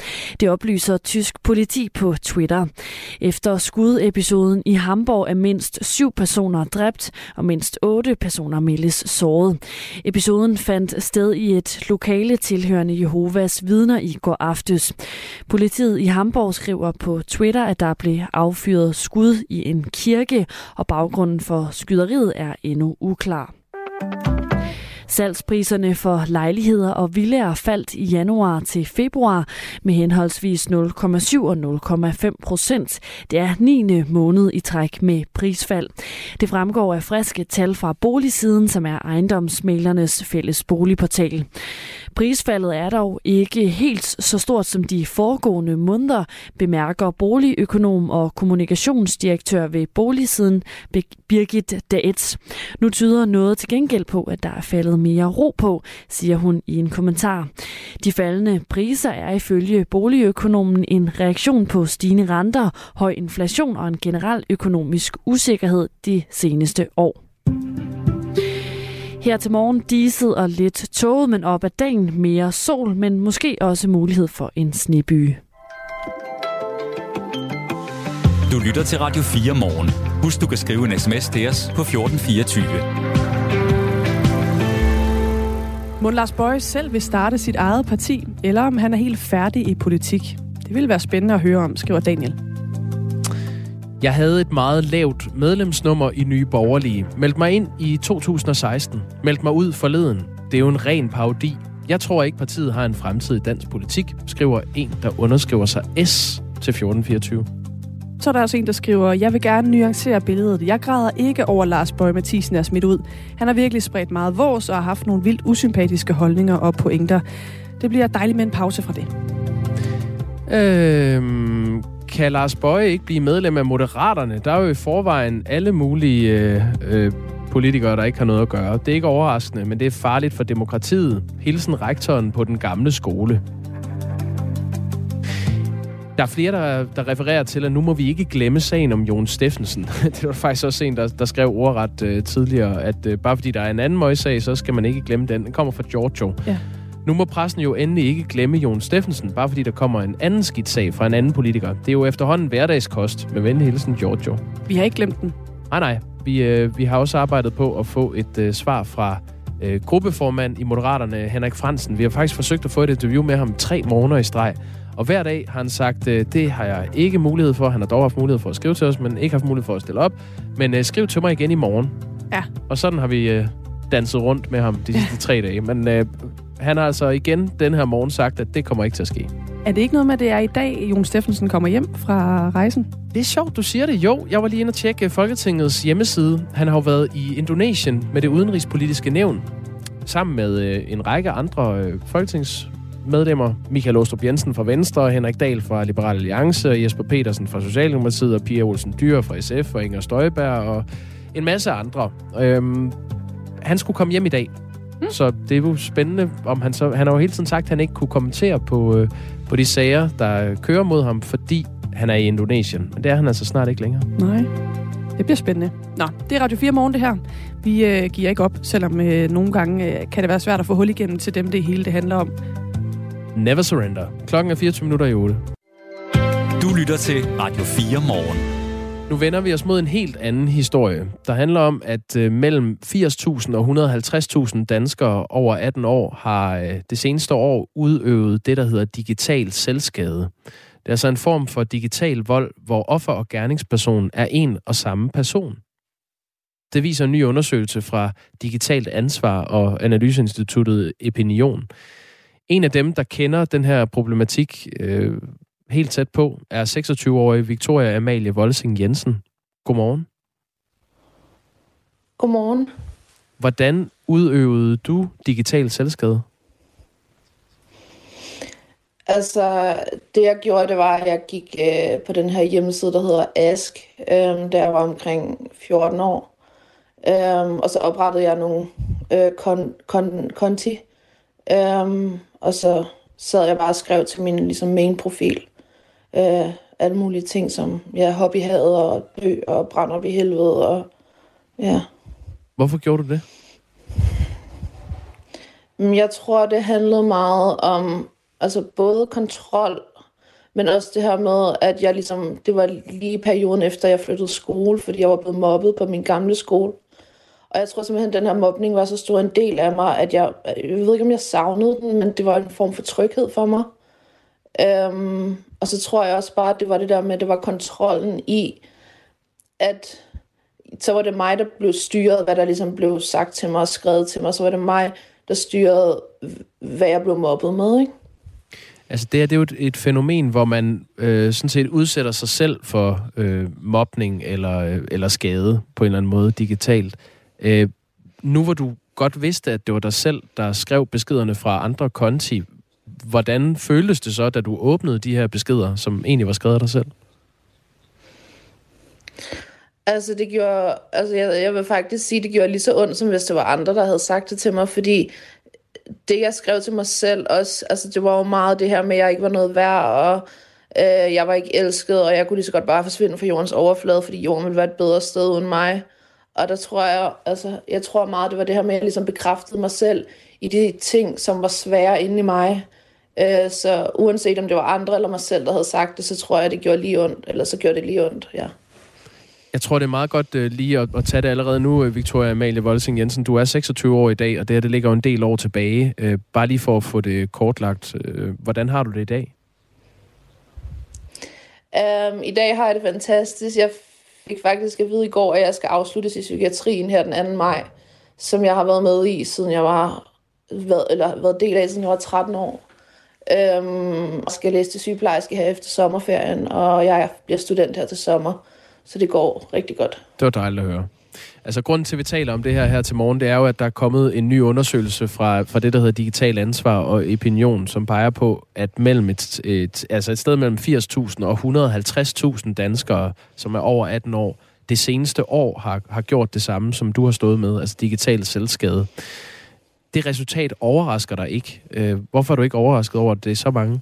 Det oplyser tysk politi på Twitter. Efter skudepisoden i Hamburg er mindst syv personer dræbt, og mindst otte personer meldes såret. Episoden fandt sted i et lokale tilhørende Jehovas vidner i går aftes. Politiet i Hamburg skriver på Twitter, at der blev affyret skud i en kirke, og baggrunden for skyderiet er endnu uklar. Salgspriserne for lejligheder og villaer faldt i januar til februar med henholdsvis 0,7 og 0,5 procent. Det er 9. måned i træk med prisfald. Det fremgår af friske tal fra boligsiden, som er ejendomsmælernes fælles boligportal. Prisfaldet er dog ikke helt så stort som de foregående måneder, bemærker boligøkonom og kommunikationsdirektør ved boligsiden Birgit Daets. Nu tyder noget til gengæld på, at der er faldet mere ro på, siger hun i en kommentar. De faldende priser er ifølge boligøkonomen en reaktion på stigende renter, høj inflation og en generel økonomisk usikkerhed de seneste år. Her til morgen diset og lidt tåget, men op ad dagen mere sol, men måske også mulighed for en sneby. Du lytter til Radio 4 morgen. Husk, du kan skrive en sms til os på 1424. Må Lars Bøje selv vil starte sit eget parti, eller om han er helt færdig i politik? Det vil være spændende at høre om, skriver Daniel. Jeg havde et meget lavt medlemsnummer i Nye Borgerlige. Meldte mig ind i 2016. Meldte mig ud forleden. Det er jo en ren parodi. Jeg tror ikke, partiet har en fremtid i dansk politik, skriver en, der underskriver sig S til 1424. Så er der også en, der skriver, jeg vil gerne nuancere billedet. Jeg græder ikke over Lars Bøge Mathisen er smidt ud. Han har virkelig spredt meget vås og har haft nogle vildt usympatiske holdninger og pointer. Det bliver dejligt med en pause fra det. Øhm, kan Lars Bøje ikke blive medlem af Moderaterne? Der er jo i forvejen alle mulige øh, øh, politikere, der ikke har noget at gøre. Det er ikke overraskende, men det er farligt for demokratiet. Hilsen rektoren på den gamle skole. Der er flere, der, der refererer til, at nu må vi ikke glemme sagen om Jon Steffensen. det var faktisk også en, der, der skrev ordret øh, tidligere, at øh, bare fordi der er en anden møgssag, så skal man ikke glemme den. Den kommer fra Giorgio. Ja. Nu må pressen jo endelig ikke glemme Jon Steffensen, bare fordi der kommer en anden skidt sag fra en anden politiker. Det er jo efterhånden hverdagskost med venlig hilsen Giorgio. Vi har ikke glemt den. Nej, nej. Vi, øh, vi har også arbejdet på at få et øh, svar fra øh, gruppeformand i Moderaterne, Henrik Fransen. Vi har faktisk forsøgt at få et interview med ham tre måneder i streg. Og hver dag har han sagt, øh, det har jeg ikke mulighed for. Han har dog haft mulighed for at skrive til os, men ikke haft mulighed for at stille op. Men øh, skriv til mig igen i morgen. Ja. Og sådan har vi øh, danset rundt med ham de sidste tre dage. Men øh, han har altså igen den her morgen sagt, at det kommer ikke til at ske. Er det ikke noget med, at det er i dag, Jon Steffensen kommer hjem fra rejsen? Det er sjovt, du siger det. Jo, jeg var lige inde og tjekke Folketingets hjemmeside. Han har jo været i Indonesien med det udenrigspolitiske nævn, sammen med øh, en række andre øh, folketingsmedlemmer. Michael Ostrup Jensen fra Venstre, Henrik Dahl fra Liberal Alliance, Jesper Petersen fra Socialdemokratiet, og Pia Olsen Dyr fra SF, og Inger Støjberg, og en masse andre. Øhm, han skulle komme hjem i dag. Mm. Så det er jo spændende, om han så... Han har jo hele tiden sagt, at han ikke kunne kommentere på, øh, på de sager, der kører mod ham, fordi han er i Indonesien. Men det er han altså snart ikke længere. Nej. Det bliver spændende. Nå, det er Radio 4 morgen det her. Vi øh, giver ikke op, selvom øh, nogle gange øh, kan det være svært at få hul igennem til dem, det hele det handler om. Never surrender. Klokken er 24 minutter i 8. Du lytter til Radio 4 morgen. Nu vender vi os mod en helt anden historie, der handler om, at øh, mellem 80.000 og 150.000 danskere over 18 år har øh, det seneste år udøvet det, der hedder digital selvskade. Det er altså en form for digital vold, hvor offer og gerningsperson er en og samme person. Det viser en ny undersøgelse fra Digitalt Ansvar og Analyseinstituttet Opinion. En af dem, der kender den her problematik øh, helt tæt på, er 26-årige Victoria Amalie Volsing Jensen. Godmorgen. Godmorgen. Hvordan udøvede du digital selvskade? Altså, det jeg gjorde, det var, at jeg gik øh, på den her hjemmeside, der hedder Ask, øh, da jeg var omkring 14 år. Øh, og så oprettede jeg nogle øh, kon, kon, konti. Øh, og så sad jeg bare og skrev til min ligesom, main-profil. Øh, alle mulige ting, som ja, hobbyhavet og dø og brænder op i helvede. Og, ja. Hvorfor gjorde du det? Jeg tror, det handlede meget om altså både kontrol, men også det her med, at jeg ligesom, det var lige perioden efter, jeg flyttede skole, fordi jeg var blevet mobbet på min gamle skole. Og jeg tror simpelthen, at den her mobning var så stor en del af mig, at jeg, jeg ved ikke, om jeg savnede den, men det var en form for tryghed for mig. Øhm, og så tror jeg også bare, at det var det der med, at det var kontrollen i, at så var det mig, der blev styret, hvad der ligesom blev sagt til mig og skrevet til mig. Så var det mig, der styrede, hvad jeg blev mobbet med, ikke? Altså det, her, det er jo et, et fænomen, hvor man øh, sådan set udsætter sig selv for øh, mobning eller, øh, eller skade på en eller anden måde digitalt. Øh, Øh, nu hvor du godt vidste, at det var dig selv, der skrev beskederne fra andre konti, hvordan føltes det så, da du åbnede de her beskeder, som egentlig var skrevet af dig selv? Altså, det gjorde, altså jeg, jeg vil faktisk sige, det gjorde lige så ondt, som hvis det var andre, der havde sagt det til mig, fordi det, jeg skrev til mig selv også, altså det var jo meget det her med, at jeg ikke var noget værd, og øh, jeg var ikke elsket, og jeg kunne lige så godt bare forsvinde fra jordens overflade, fordi jorden ville være et bedre sted uden mig. Og der tror jeg, altså, jeg tror meget, det var det her med, at jeg ligesom bekræftede mig selv i de ting, som var svære inde i mig. Øh, så uanset om det var andre eller mig selv, der havde sagt det, så tror jeg, det gjorde lige ondt, eller så gjorde det lige ondt, ja. Jeg tror, det er meget godt uh, lige at, at tage det allerede nu, øh, Victoria Amalie Volsing Jensen. Du er 26 år i dag, og det her det ligger jo en del år tilbage. Uh, bare lige for at få det kortlagt. Uh, hvordan har du det i dag? Um, I dag har jeg det fantastisk. Jeg fik faktisk at vide i går, at jeg skal afsluttes i psykiatrien her den 2. maj, som jeg har været med i, siden jeg var, været, eller været del af, siden jeg var 13 år. Øhm, skal læse til sygeplejerske her efter sommerferien, og jeg bliver student her til sommer. Så det går rigtig godt. Det var dejligt at høre. Altså, grunden til, at vi taler om det her her til morgen, det er jo, at der er kommet en ny undersøgelse fra, fra det, der hedder Digital Ansvar og Opinion, som peger på, at mellem et, et, altså et sted mellem 80.000 og 150.000 danskere, som er over 18 år, det seneste år har, har gjort det samme, som du har stået med, altså digital selvskade. Det resultat overrasker dig ikke. Øh, hvorfor er du ikke overrasket over, at det er så mange?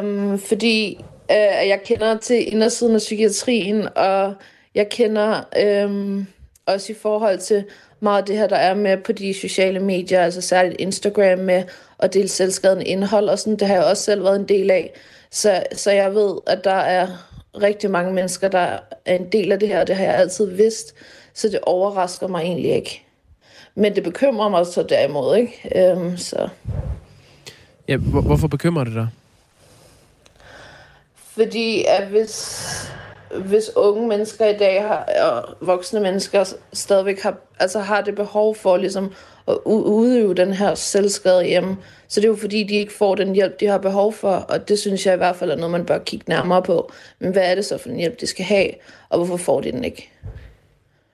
Um, fordi uh, jeg kender til indersiden af psykiatrien, og jeg kender um, også i forhold til meget af det her, der er med på de sociale medier, altså særligt Instagram med at dele selvskadende indhold og sådan, det har jeg også selv været en del af. Så, så jeg ved, at der er rigtig mange mennesker, der er en del af det her, og det har jeg altid vidst, så det overrasker mig egentlig ikke. Men det bekymrer mig så derimod, ikke? Um, så. Ja, hvor, hvorfor bekymrer det dig? Fordi at hvis, hvis unge mennesker i dag har, og voksne mennesker stadigvæk har, altså har det behov for ligesom at udøve den her selvskade hjemme, så det er jo fordi, de ikke får den hjælp, de har behov for, og det synes jeg i hvert fald er noget, man bør kigge nærmere på. Men hvad er det så for en hjælp, de skal have, og hvorfor får de den ikke?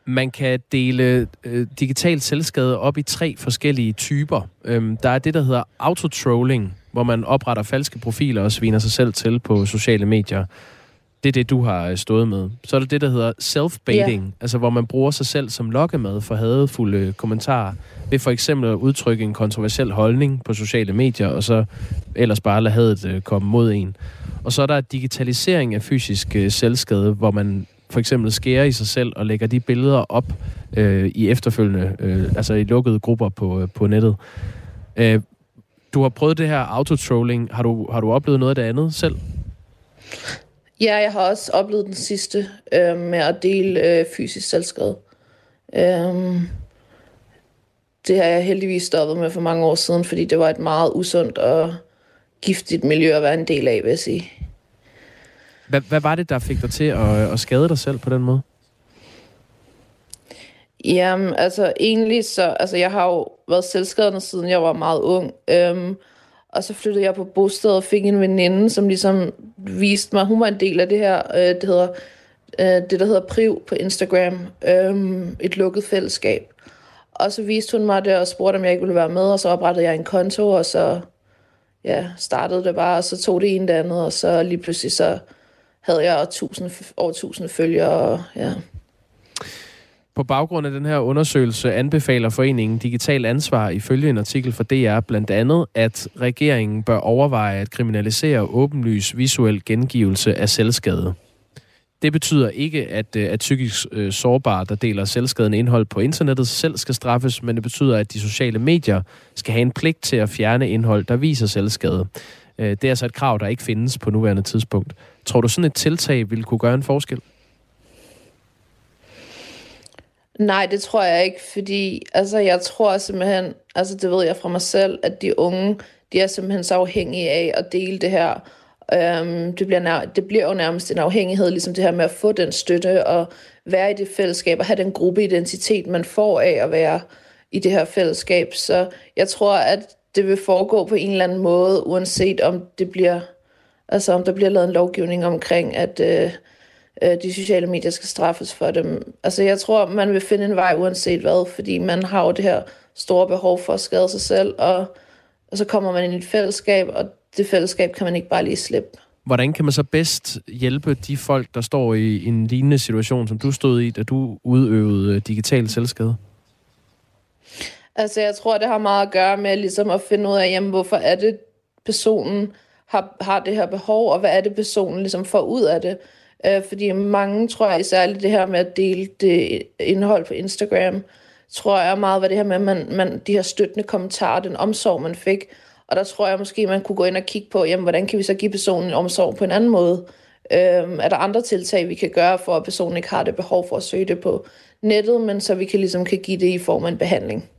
Man kan dele øh, digital selvskade op i tre forskellige typer. Øhm, der er det, der hedder autotrolling, hvor man opretter falske profiler og sviner sig selv til på sociale medier. Det er det, du har øh, stået med. Så er der det, der hedder self-baiting, yeah. altså hvor man bruger sig selv som lokkemad for hadefulde kommentarer, ved for eksempel at udtrykke en kontroversiel holdning på sociale medier, og så ellers bare lade hadet øh, komme mod en. Og så er der digitalisering af fysisk øh, selvskade, hvor man for eksempel skærer i sig selv og lægger de billeder op øh, i efterfølgende, øh, altså i lukkede grupper på, øh, på nettet. Øh, du har prøvet det her autotrolling. Har du, har du oplevet noget af det andet selv? Ja, jeg har også oplevet den sidste øh, med at dele øh, fysisk selvskade. Øh, det har jeg heldigvis stoppet med for mange år siden, fordi det var et meget usundt og giftigt miljø at være en del af, vil jeg sige. Hvad, hvad var det, der fik dig til at, at skade dig selv på den måde? Jamen, altså egentlig så, altså jeg har jo været selvskadende siden jeg var meget ung. Øhm, og så flyttede jeg på bosted og fik en veninde, som ligesom viste mig, hun var en del af det her, øh, det hedder, øh, det der hedder Priv på Instagram, øh, et lukket fællesskab. Og så viste hun mig det og spurgte, om jeg ikke ville være med, og så oprettede jeg en konto, og så ja, startede det bare, og så tog det en det andet, og så lige pludselig så havde jeg 1000, over tusind følgere, og ja. På baggrund af den her undersøgelse anbefaler foreningen Digital Ansvar ifølge en artikel fra DR blandt andet, at regeringen bør overveje at kriminalisere åbenlys visuel gengivelse af selvskade. Det betyder ikke, at, øh, at psykisk øh, sårbare, der deler selvskadende indhold på internettet, selv skal straffes, men det betyder, at de sociale medier skal have en pligt til at fjerne indhold, der viser selvskade. Øh, det er altså et krav, der ikke findes på nuværende tidspunkt. Tror du, sådan et tiltag ville kunne gøre en forskel? Nej, det tror jeg ikke, fordi altså, jeg tror simpelthen, altså det ved jeg fra mig selv, at de unge, de er simpelthen så afhængige af at dele det her. Øhm, det, bliver nær, det bliver jo nærmest en afhængighed, ligesom det her med at få den støtte og være i det fællesskab og have den gruppeidentitet, man får af at være i det her fællesskab. Så jeg tror, at det vil foregå på en eller anden måde, uanset om det bliver, altså om der bliver lavet en lovgivning omkring, at øh, øh, de sociale medier skal straffes for dem. Altså jeg tror, man vil finde en vej uanset hvad, fordi man har jo det her store behov for at skade sig selv, og, og så kommer man ind i et fællesskab, og det fællesskab kan man ikke bare lige slippe. Hvordan kan man så bedst hjælpe de folk, der står i en lignende situation, som du stod i, da du udøvede digital selvskade? Altså, jeg tror, det har meget at gøre med ligesom at finde ud af, jamen, hvorfor er det, personen har, har det her behov, og hvad er det, personen ligesom får ud af det. Øh, fordi mange, tror jeg, særligt det her med at dele det indhold på Instagram, tror jeg meget var det her med, at man, man, de her støttende kommentarer, den omsorg, man fik. Og der tror jeg måske, man kunne gå ind og kigge på, jamen, hvordan kan vi så give personen omsorg på en anden måde? Øhm, er der andre tiltag, vi kan gøre, for at personen ikke har det behov for at søge det på nettet, men så vi kan ligesom kan give det i form af en behandling?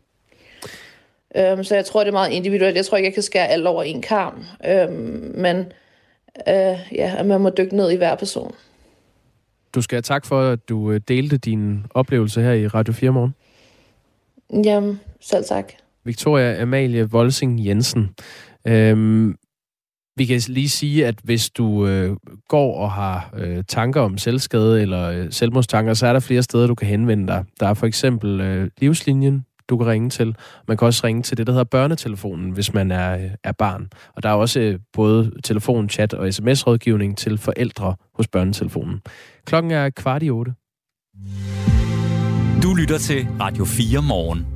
Øhm, så jeg tror, det er meget individuelt. Jeg tror ikke, jeg kan skære alt over en karm. Øhm, men øh, ja, at man må dykke ned i hver person. Du skal have tak for, at du øh, delte din oplevelse her i Radio 4 morgen. Jamen, selv tak. Victoria Amalie Volsing Jensen. Øhm, Vi kan lige sige, at hvis du øh, går og har øh, tanker om selvskade eller øh, selvmordstanker, så er der flere steder, du kan henvende dig. Der er for eksempel øh, livslinjen, du kan ringe til. Man kan også ringe til det, der hedder børnetelefonen, hvis man er, er barn. Og der er også øh, både telefon, chat og sms-rådgivning til forældre hos børnetelefonen. Klokken er kvart i otte. Du lytter til Radio 4 morgen.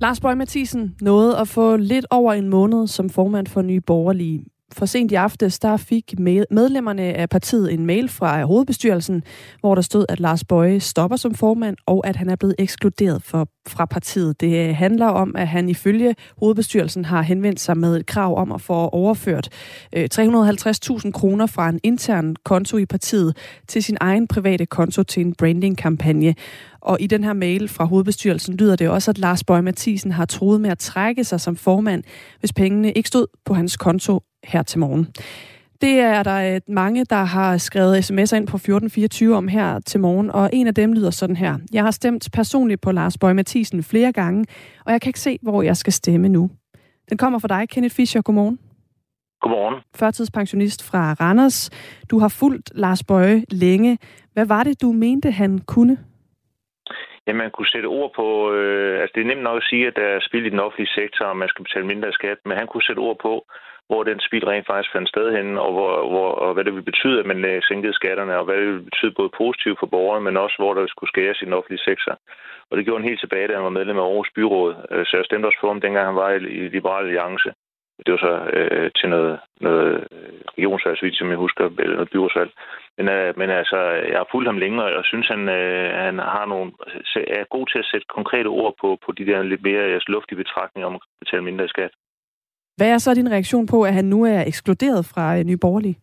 Lars Bøge Mathisen nåede at få lidt over en måned som formand for Nye Borgerlige for sent i aftes, der fik medlemmerne af partiet en mail fra hovedbestyrelsen, hvor der stod, at Lars Bøje stopper som formand, og at han er blevet ekskluderet for, fra partiet. Det øh, handler om, at han ifølge hovedbestyrelsen har henvendt sig med et krav om at få overført øh, 350.000 kroner fra en intern konto i partiet til sin egen private konto til en brandingkampagne. Og i den her mail fra hovedbestyrelsen lyder det også, at Lars Bøge Mathisen har troet med at trække sig som formand, hvis pengene ikke stod på hans konto her til morgen. Det er der mange, der har skrevet sms'er ind på 1424 om her til morgen, og en af dem lyder sådan her. Jeg har stemt personligt på Lars Bøge Mathisen flere gange, og jeg kan ikke se, hvor jeg skal stemme nu. Den kommer fra dig, Kenneth Fischer. Godmorgen. Godmorgen. Førtidspensionist fra Randers. Du har fulgt Lars Bøge længe. Hvad var det, du mente, han kunne? Ja, man kunne sætte ord på... Øh, altså, det er nemt nok at sige, at der er spild i den offentlige sektor, og man skal betale mindre skat, men han kunne sætte ord på, hvor den spild rent faktisk fandt sted henne, og, hvor, hvor, og hvad det ville betyde, at man øh, sænkede skatterne, og hvad det ville betyde både positivt for borgerne, men også hvor der skulle skæres i den offentlige sektor. Og det gjorde han helt tilbage, da han var medlem af Aarhus Byråd. Øh, så jeg stemte også på ham, dengang han var i Liberal Alliance. Det var så øh, til noget, noget øh, regionsvalg, som jeg husker, eller noget byrådsvalg. Men, øh, men altså, jeg har fulgt ham længere, og jeg synes, han, øh, han har nogle, er god til at sætte konkrete ord på, på de der lidt mere altså, luftige betragtninger om at betale mindre skat. Hvad er så din reaktion på, at han nu er ekskluderet fra øh, Nye Borgerlige?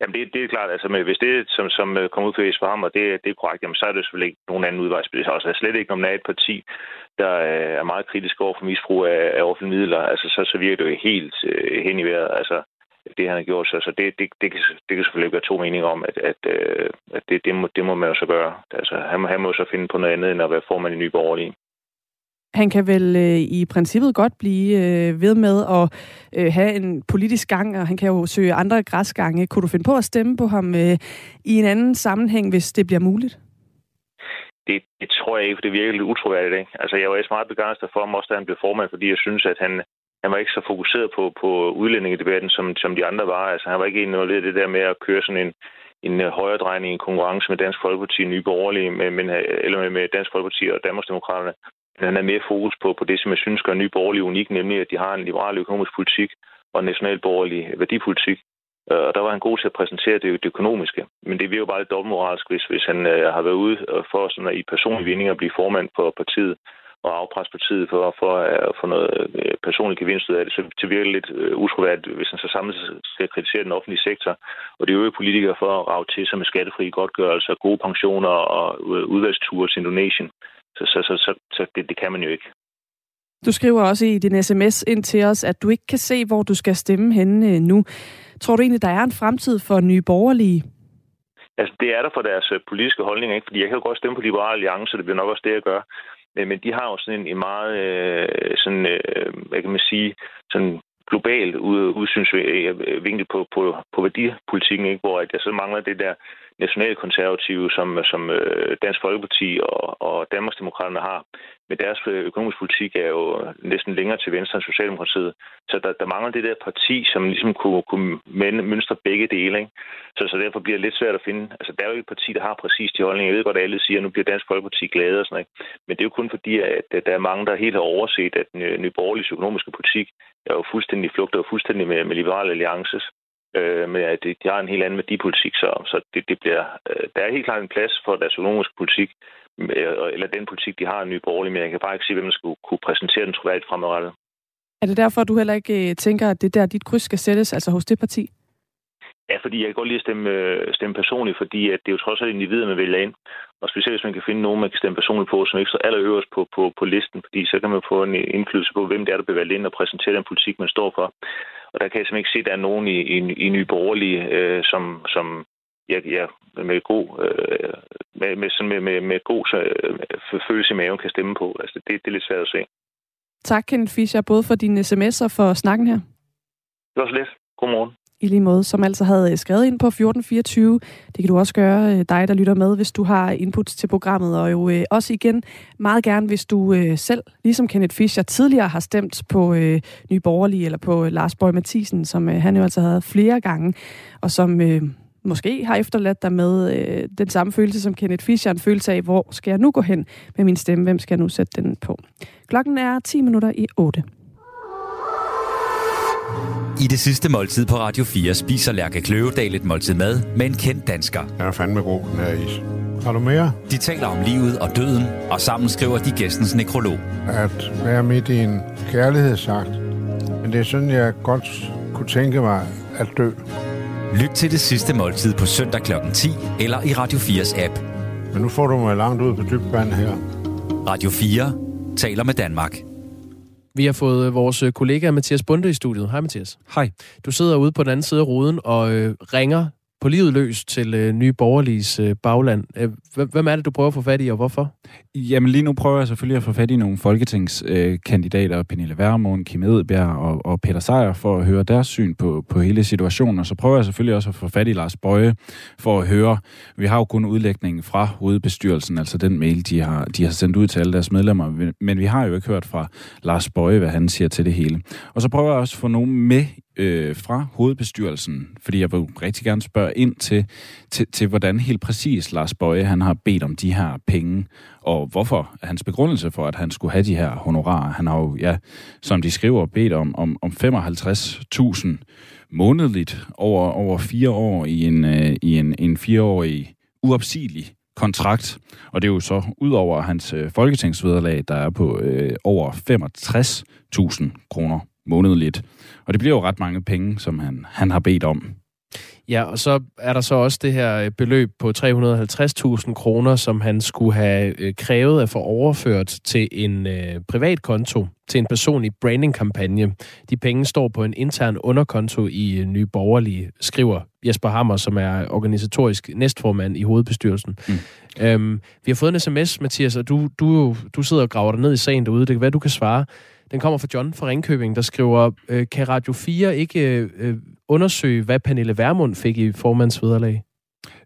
Jamen, det, det er klart. Altså, men hvis det, som, som øh, kommer ud for ham, og det, det er korrekt, jamen, så er det selvfølgelig ikke nogen anden udvej. Det er også altså, slet ikke, om der er et parti, der er meget kritisk over for misbrug af, af offentlige midler. Altså, så, så virker det jo helt øh, hen i vejret. Altså, det han har gjort. Så, så det, det, det, kan, det kan selvfølgelig være to meninger om, at, at, øh, at det, det, må, det må man jo så gøre. Altså, han, han må så finde på noget andet, end at være formand i Nye Borgerlige. Han kan vel øh, i princippet godt blive øh, ved med at øh, have en politisk gang, og han kan jo søge andre græsgange. Kunne du finde på at stemme på ham øh, i en anden sammenhæng, hvis det bliver muligt? Det, det tror jeg ikke, for det virker lidt utroværdigt. Ikke? Altså, jeg var også meget begejstret for ham, også da han blev formand, fordi jeg synes, at han, han var ikke så fokuseret på, på udlændingedebatten, som, som de andre var. Altså, han var ikke involveret i det der med at køre sådan en, en øh, højere drejning i en konkurrence med Dansk Folkeparti, Nye Borgerlige, med, med, eller med, med Dansk Folkeparti og Danmarksdemokraterne den er mere fokus på, på det, som jeg synes gør Nye Borgerlige unik, nemlig at de har en liberal økonomisk politik og en nationalborgerlig værdipolitik. Øh, og der var han god til at præsentere det, det økonomiske. Men det virker bare lidt dobbeltmoralsk, hvis, hvis han øh, har været ude øh, for sådan at i personlig vinding at blive formand for partiet og afpresse partiet for, for øh, at få noget personlig gevinst ud af det, så det virker lidt utroværdigt, hvis han så samlet skal kritisere den offentlige sektor, og det øvrige politikere for at rave til sig med skattefri godtgørelser, gode pensioner og udvalgsture til Indonesien. Så, så, så, så, så det, det kan man jo ikke. Du skriver også i din sms ind til os, at du ikke kan se, hvor du skal stemme henne nu. Tror du egentlig, der er en fremtid for nye borgerlige? Altså, det er der for deres politiske holdninger, ikke? Fordi jeg kan jo godt stemme på Liberale Alliance, det bliver nok også det, jeg gør. Øh, men de har jo sådan en, en meget, øh, sådan, øh, hvad kan man sige, sådan global udsynsvinkel på, på, på værdipolitikken, ikke? hvor jeg så mangler det der nationalkonservative, som, som øh, Dansk Folkeparti og, og Danmarksdemokraterne har. Men deres øh, økonomiske økonomisk politik er jo næsten længere til venstre end Socialdemokratiet. Så der, der mangler det der parti, som ligesom kunne, kunne mønstre begge dele. Ikke? Så, så derfor bliver det lidt svært at finde. Altså, der er jo et parti, der har præcis de holdninger. Jeg ved godt, at alle siger, at nu bliver Dansk Folkeparti glade og sådan noget. Men det er jo kun fordi, at der er mange, der helt har overset, at den Nye borgerlige økonomiske politik er jo fuldstændig flugt og fuldstændig med, med Liberale Alliances øh, men at de har en helt anden værdipolitik, så, så det, det bliver, øh, der er helt klart en plads for deres økonomiske politik, øh, eller den politik, de har i Nye Borgerlige, men jeg kan bare ikke sige, hvem der skulle kunne præsentere den troværdigt fremadrettet. Er det derfor, du heller ikke øh, tænker, at det der dit kryds skal sættes, altså hos det parti? Ja, fordi jeg kan godt lide at stemme, øh, stemme personligt, fordi at det er jo trods alt individer, man vælger ind. Og specielt hvis man kan finde nogen, man kan stemme personligt på, som ikke står allerøverst på, på, på listen, fordi så kan man få en indflydelse på, hvem det er, der bliver valgt ind og præsentere den politik, man står for. Og der kan jeg simpelthen ikke se, at der er nogen i, i, i Nye Borgerlige, øh, som, som ja, ja, med god, øh, med, med, med, med, med god øh, følelse i maven kan stemme på. Altså, det, det er lidt svært at se. Tak, Kenneth Fischer, både for dine sms'er og for snakken her. Det var så lidt. Godmorgen. I lige måde, som altså havde øh, skrevet ind på 1424. Det kan du også gøre, øh, dig der lytter med, hvis du har input til programmet. Og jo øh, også igen meget gerne, hvis du øh, selv, ligesom Kenneth Fischer, tidligere har stemt på øh, Nye Borgerlige eller på øh, Lars Borg Mathisen, som øh, han jo altså havde flere gange, og som øh, måske har efterladt dig med øh, den samme følelse som Kenneth Fischer, en følelse af, hvor skal jeg nu gå hen med min stemme, hvem skal jeg nu sætte den på. Klokken er 10 minutter i 8. I det sidste måltid på Radio 4 spiser Lærke Kløvedal et måltid mad med en kendt dansker. Jeg er fandme god, den her is. Har du mere? De taler om livet og døden, og sammen skriver de gæstens nekrolog. At være midt i en kærlighedsakt. Men det er sådan, jeg godt kunne tænke mig at dø. Lyt til det sidste måltid på søndag kl. 10 eller i Radio 4's app. Men nu får du mig langt ud på dybt vand her. Radio 4 taler med Danmark. Vi har fået øh, vores øh, kollega Mathias Bunde i studiet. Hej Mathias. Hej. Du sidder ude på den anden side af ruden og øh, ringer på livet løs til øh, Nye Borgerliges øh, bagland. Øh, hvem er det, du prøver at få fat i, og hvorfor? Jamen lige nu prøver jeg selvfølgelig at få fat i nogle folketingskandidater, øh, Pernille Værmund, Kim Edberg og, og Peter Sejer, for at høre deres syn på, på hele situationen. Og så prøver jeg selvfølgelig også at få fat i Lars Bøje, for at høre, vi har jo kun udlægningen fra hovedbestyrelsen, altså den mail, de har, de har sendt ud til alle deres medlemmer, men vi har jo ikke hørt fra Lars Bøje, hvad han siger til det hele. Og så prøver jeg også at få nogen med øh, fra hovedbestyrelsen, fordi jeg vil rigtig gerne spørge ind til, til, til, hvordan helt præcis Lars Bøje han har bedt om de her penge, og hvorfor hans begrundelse for, at han skulle have de her honorarer. Han har jo, ja, som de skriver, bedt om, om, om 55.000 månedligt over, over fire år i en, øh, i en, en fireårig uopsigelig kontrakt, og det er jo så ud over hans øh, folketingsvederlag, der er på øh, over 65.000 kroner månedligt. Og det bliver jo ret mange penge, som han, han har bedt om. Ja, og så er der så også det her øh, beløb på 350.000 kroner, som han skulle have øh, krævet at få overført til en øh, privat konto, til en personlig branding-kampagne. De penge står på en intern underkonto i øh, Nye Borgerlige, skriver Jesper Hammer, som er organisatorisk næstformand i hovedbestyrelsen. Mm. Øhm, vi har fået en sms, Mathias, og du, du, du sidder og graver dig ned i sagen derude. Det kan være, du kan svare. Den kommer fra John fra Ringkøbing, der skriver, øh, kan Radio 4 ikke øh, undersøge, hvad Pernille Vermund fik i formandsvederlag?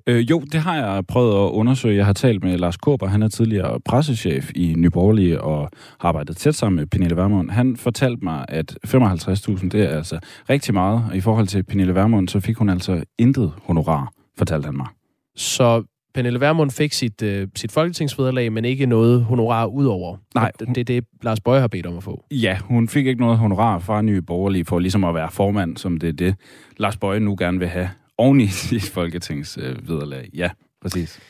Øh, jo, det har jeg prøvet at undersøge. Jeg har talt med Lars Kåber, han er tidligere pressechef i Nyborgerlige og har arbejdet tæt sammen med Pernille Vermund. Han fortalte mig, at 55.000, det er altså rigtig meget. Og i forhold til Pernille Vermund, så fik hun altså intet honorar, fortalte han mig. Så Pernille Vermund fik sit, øh, sit folketingsvederlag, men ikke noget honorar udover. Nej. Det er det, Lars Bøje har bedt om at få. Ja, hun fik ikke noget honorar fra Nye Borgerlige for ligesom at være formand, som det er det, Lars Bøje nu gerne vil have oven i sit folketingsvederlag. Ja, præcis.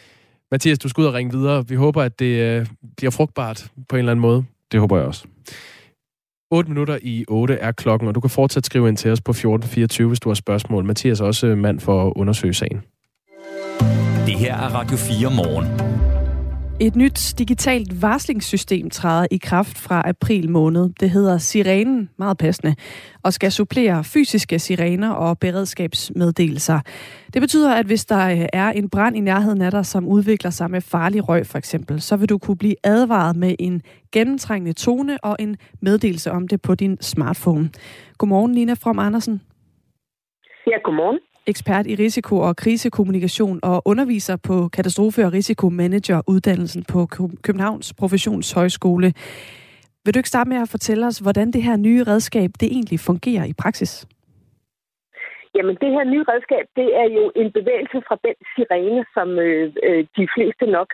Mathias, du skal ud og ringe videre. Vi håber, at det øh, bliver frugtbart på en eller anden måde. Det håber jeg også. 8 minutter i 8 er klokken, og du kan fortsat skrive ind til os på 1424, hvis du har spørgsmål. Mathias er også mand for at undersøge sagen. Det her er Radio 4 morgen. Et nyt digitalt varslingssystem træder i kraft fra april måned. Det hedder Sirenen, meget passende, og skal supplere fysiske sirener og beredskabsmeddelelser. Det betyder, at hvis der er en brand i nærheden af dig, som udvikler sig med farlig røg for eksempel, så vil du kunne blive advaret med en gennemtrængende tone og en meddelelse om det på din smartphone. Godmorgen, Nina From Andersen. Ja, godmorgen ekspert i risiko- og krisekommunikation og underviser på katastrofe- og risikomanager-uddannelsen på Københavns Professionshøjskole. Vil du ikke starte med at fortælle os, hvordan det her nye redskab det egentlig fungerer i praksis? Jamen, det her nye redskab, det er jo en bevægelse fra den sirene, som øh, øh de fleste nok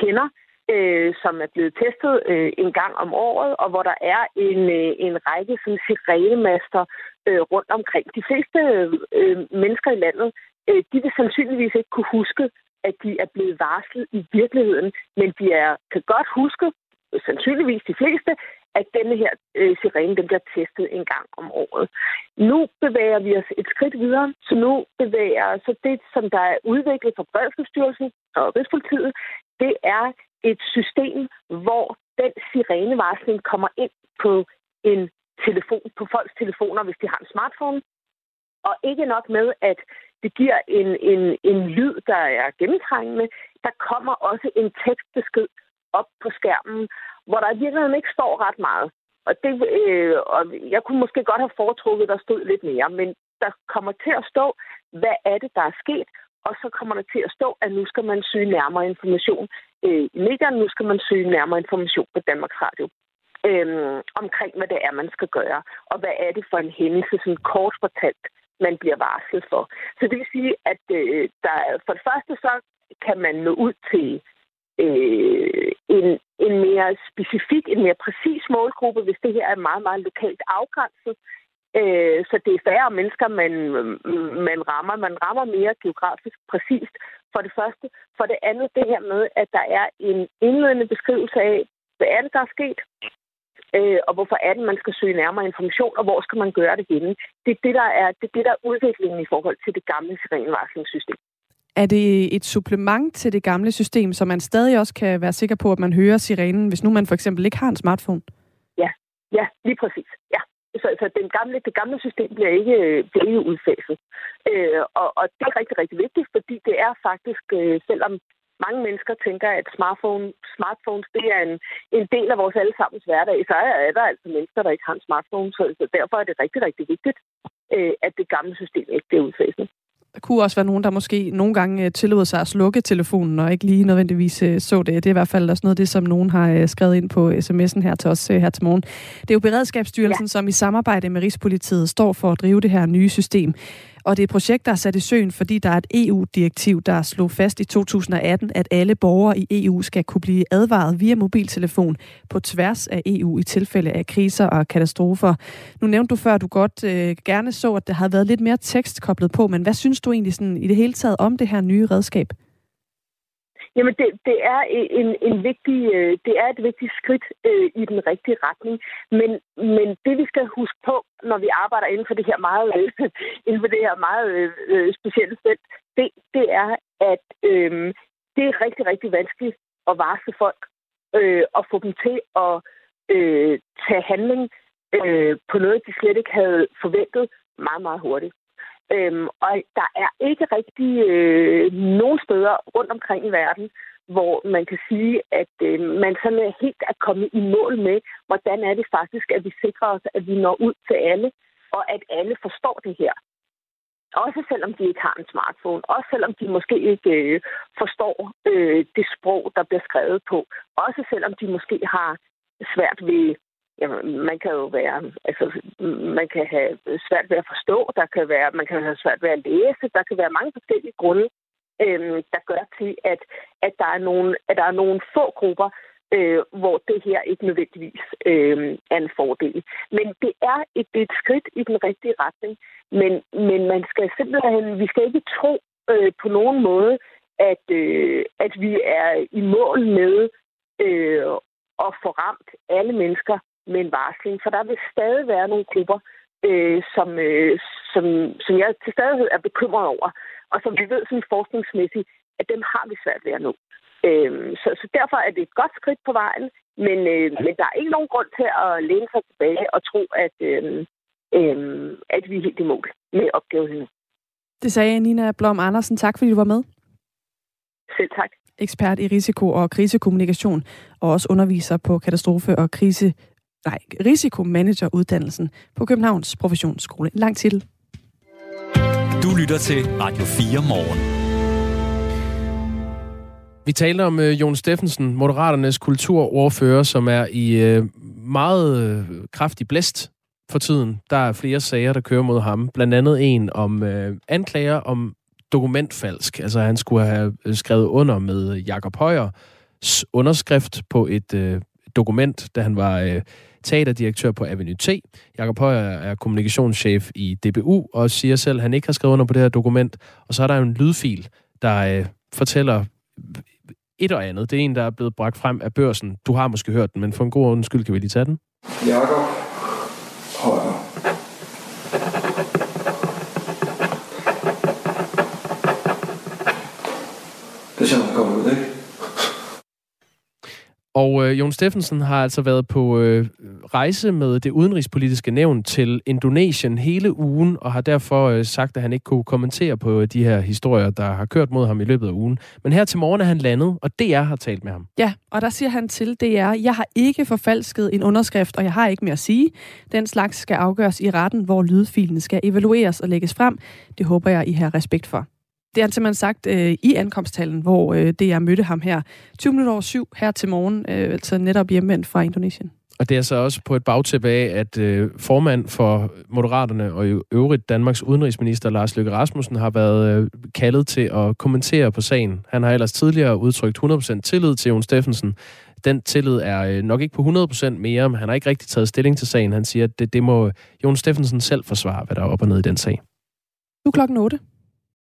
kender, øh, som er blevet testet øh, en gang om året, og hvor der er en, øh, en række sådan, sirenemaster øh, rundt omkring. De fleste øh, mennesker i landet, øh, de vil sandsynligvis ikke kunne huske, at de er blevet varslet i virkeligheden, men de er, kan godt huske, sandsynligvis de fleste, at denne her øh, sirene den bliver testet en gang om året. Nu bevæger vi os et skridt videre, så nu bevæger så det, som der er udviklet fra Bredelsesstyrelsen og Rigspolitiet, det er et system, hvor den sirenevarsling kommer ind på en telefon, på folks telefoner, hvis de har en smartphone. Og ikke nok med, at det giver en, en, en lyd, der er gennemtrængende. Der kommer også en tekstbesked op på skærmen, hvor der i virkeligheden ikke står ret meget. Og, det, øh, og jeg kunne måske godt have foretrukket, at der stod lidt mere, men der kommer til at stå, hvad er det, der er sket, og så kommer der til at stå, at nu skal man søge nærmere information øh, i medierne, nu skal man søge nærmere information på Danmarks Radio øh, omkring, hvad det er, man skal gøre, og hvad er det for en hændelse, sådan kort fortalt, man bliver varslet for. Så det vil sige, at øh, der, for det første så kan man nå ud til øh, en, en mere specifik, en mere præcis målgruppe, hvis det her er meget, meget lokalt afgrænset. Øh, så det er færre mennesker, man, man rammer. Man rammer mere geografisk præcist, for det første. For det andet det her med, at der er en indledende beskrivelse af, hvad er det, der er sket, øh, og hvorfor er det, man skal søge nærmere information, og hvor skal man gøre det henne. Det er det, der er, det er, det, der er udviklingen i forhold til det gamle sirenvarslingssystem. Er det et supplement til det gamle system, så man stadig også kan være sikker på, at man hører sirenen, hvis nu man for eksempel ikke har en smartphone? Ja, ja lige præcis. Ja. Så, så den gamle, det gamle system bliver ikke, øh, bliver ikke udfaset. Øh, og, og det er rigtig, rigtig vigtigt, fordi det er faktisk, øh, selvom mange mennesker tænker, at smartphone, smartphones det er en, en del af vores allesammens hverdag, så er der altså mennesker, der ikke har en smartphone. Så, så derfor er det rigtig, rigtig vigtigt, øh, at det gamle system ikke bliver udfaset. Der kunne også være nogen, der måske nogle gange øh, tillod sig at slukke telefonen og ikke lige nødvendigvis øh, så det. Det er i hvert fald også noget af det, som nogen har øh, skrevet ind på sms'en her til os her til morgen. Det er jo Beredskabsstyrelsen, ja. som i samarbejde med Rigspolitiet står for at drive det her nye system. Og det er et projekt, der er sat i søen, fordi der er et EU-direktiv, der slog fast i 2018, at alle borgere i EU skal kunne blive advaret via mobiltelefon på tværs af EU i tilfælde af kriser og katastrofer. Nu nævnte du før, at du godt øh, gerne så, at der havde været lidt mere tekst koblet på, men hvad synes du egentlig sådan, i det hele taget om det her nye redskab? Jamen, det, det, er en, en vigtig, øh, det er et vigtigt skridt øh, i den rigtige retning. Men, men det, vi skal huske på, når vi arbejder inden for det her meget, øh, inden for det her meget øh, øh, specielle felt, det, det er, at øh, det er rigtig, rigtig vanskeligt at varsle folk øh, og få dem til at øh, tage handling øh, på noget, de slet ikke havde forventet meget, meget hurtigt. Øhm, og der er ikke rigtig øh, nogen steder rundt omkring i verden, hvor man kan sige, at øh, man sådan helt er kommet i mål med, hvordan er det faktisk, at vi sikrer os, at vi når ud til alle, og at alle forstår det her. Også selvom de ikke har en smartphone. Også selvom de måske ikke øh, forstår øh, det sprog, der bliver skrevet på. Også selvom de måske har svært ved Jamen, man kan jo være, altså, man kan have svært ved at forstå, der kan være, man kan have svært ved at læse, der kan være mange forskellige grunde, øh, der gør til, at, at, der er nogle, at der er nogle få grupper, øh, hvor det her ikke nødvendigvis øh, er en fordel. Men det er et, det et skridt i den rigtige retning, men, men man skal simpelthen, vi skal ikke tro øh, på nogen måde, at, øh, at vi er i mål med øh, at få ramt alle mennesker med en varsling, for der vil stadig være nogle grupper, øh, som, øh, som, som jeg til stadighed er bekymret over, og som vi ved sådan forskningsmæssigt, at dem har vi svært ved at nå. Øh, så, så derfor er det et godt skridt på vejen, men, øh, men der er ikke nogen grund til at læne sig tilbage og tro, at, øh, øh, at vi er helt i mål med opgaven Det sagde Nina Blom Andersen. Tak fordi du var med. Selv tak ekspert i risiko- og krisekommunikation, og også underviser på katastrofe- og krise nej, risikomanageruddannelsen på Københavns Professionsskole. Lang titel. Du lytter til Radio 4 morgen. Vi taler om uh, Jon Steffensen, Moderaternes kulturordfører, som er i uh, meget uh, kraftig blæst for tiden. Der er flere sager, der kører mod ham. Blandt andet en om uh, anklager om dokumentfalsk. Altså han skulle have skrevet under med Jakob Højers underskrift på et uh, dokument, da han var uh, teaterdirektør på Avenue T. Jakob Højer er kommunikationschef i DBU og siger selv, at han ikke har skrevet under på det her dokument. Og så er der en lydfil, der øh, fortæller et og andet. Det er en, der er blevet bragt frem af børsen. Du har måske hørt den, men for en god undskyld kan vi lige tage den. Jakob Højer. Det ser godt ud, ikke? Og øh, Jon Steffensen har altså været på øh, rejse med det udenrigspolitiske nævn til Indonesien hele ugen, og har derfor øh, sagt, at han ikke kunne kommentere på øh, de her historier, der har kørt mod ham i løbet af ugen. Men her til morgen er han landet, og DR har talt med ham. Ja, og der siger han til DR, jeg har ikke forfalsket en underskrift, og jeg har ikke mere at sige. Den slags skal afgøres i retten, hvor lydfilen skal evalueres og lægges frem. Det håber jeg, I har respekt for. Det har han simpelthen sagt øh, i ankomsthallen, hvor øh, det jeg mødte ham her 20 minutter over syv her til morgen, øh, altså netop hjemvendt fra Indonesien. Og det er så også på et bagtæppe af, at øh, formand for Moderaterne og i øvrigt Danmarks udenrigsminister Lars Løkke Rasmussen har været øh, kaldet til at kommentere på sagen. Han har ellers tidligere udtrykt 100% tillid til Jon Steffensen. Den tillid er øh, nok ikke på 100% mere, men han har ikke rigtig taget stilling til sagen. Han siger, at det, det må Jon Steffensen selv forsvare, hvad der er op og ned i den sag. Nu klokken 8.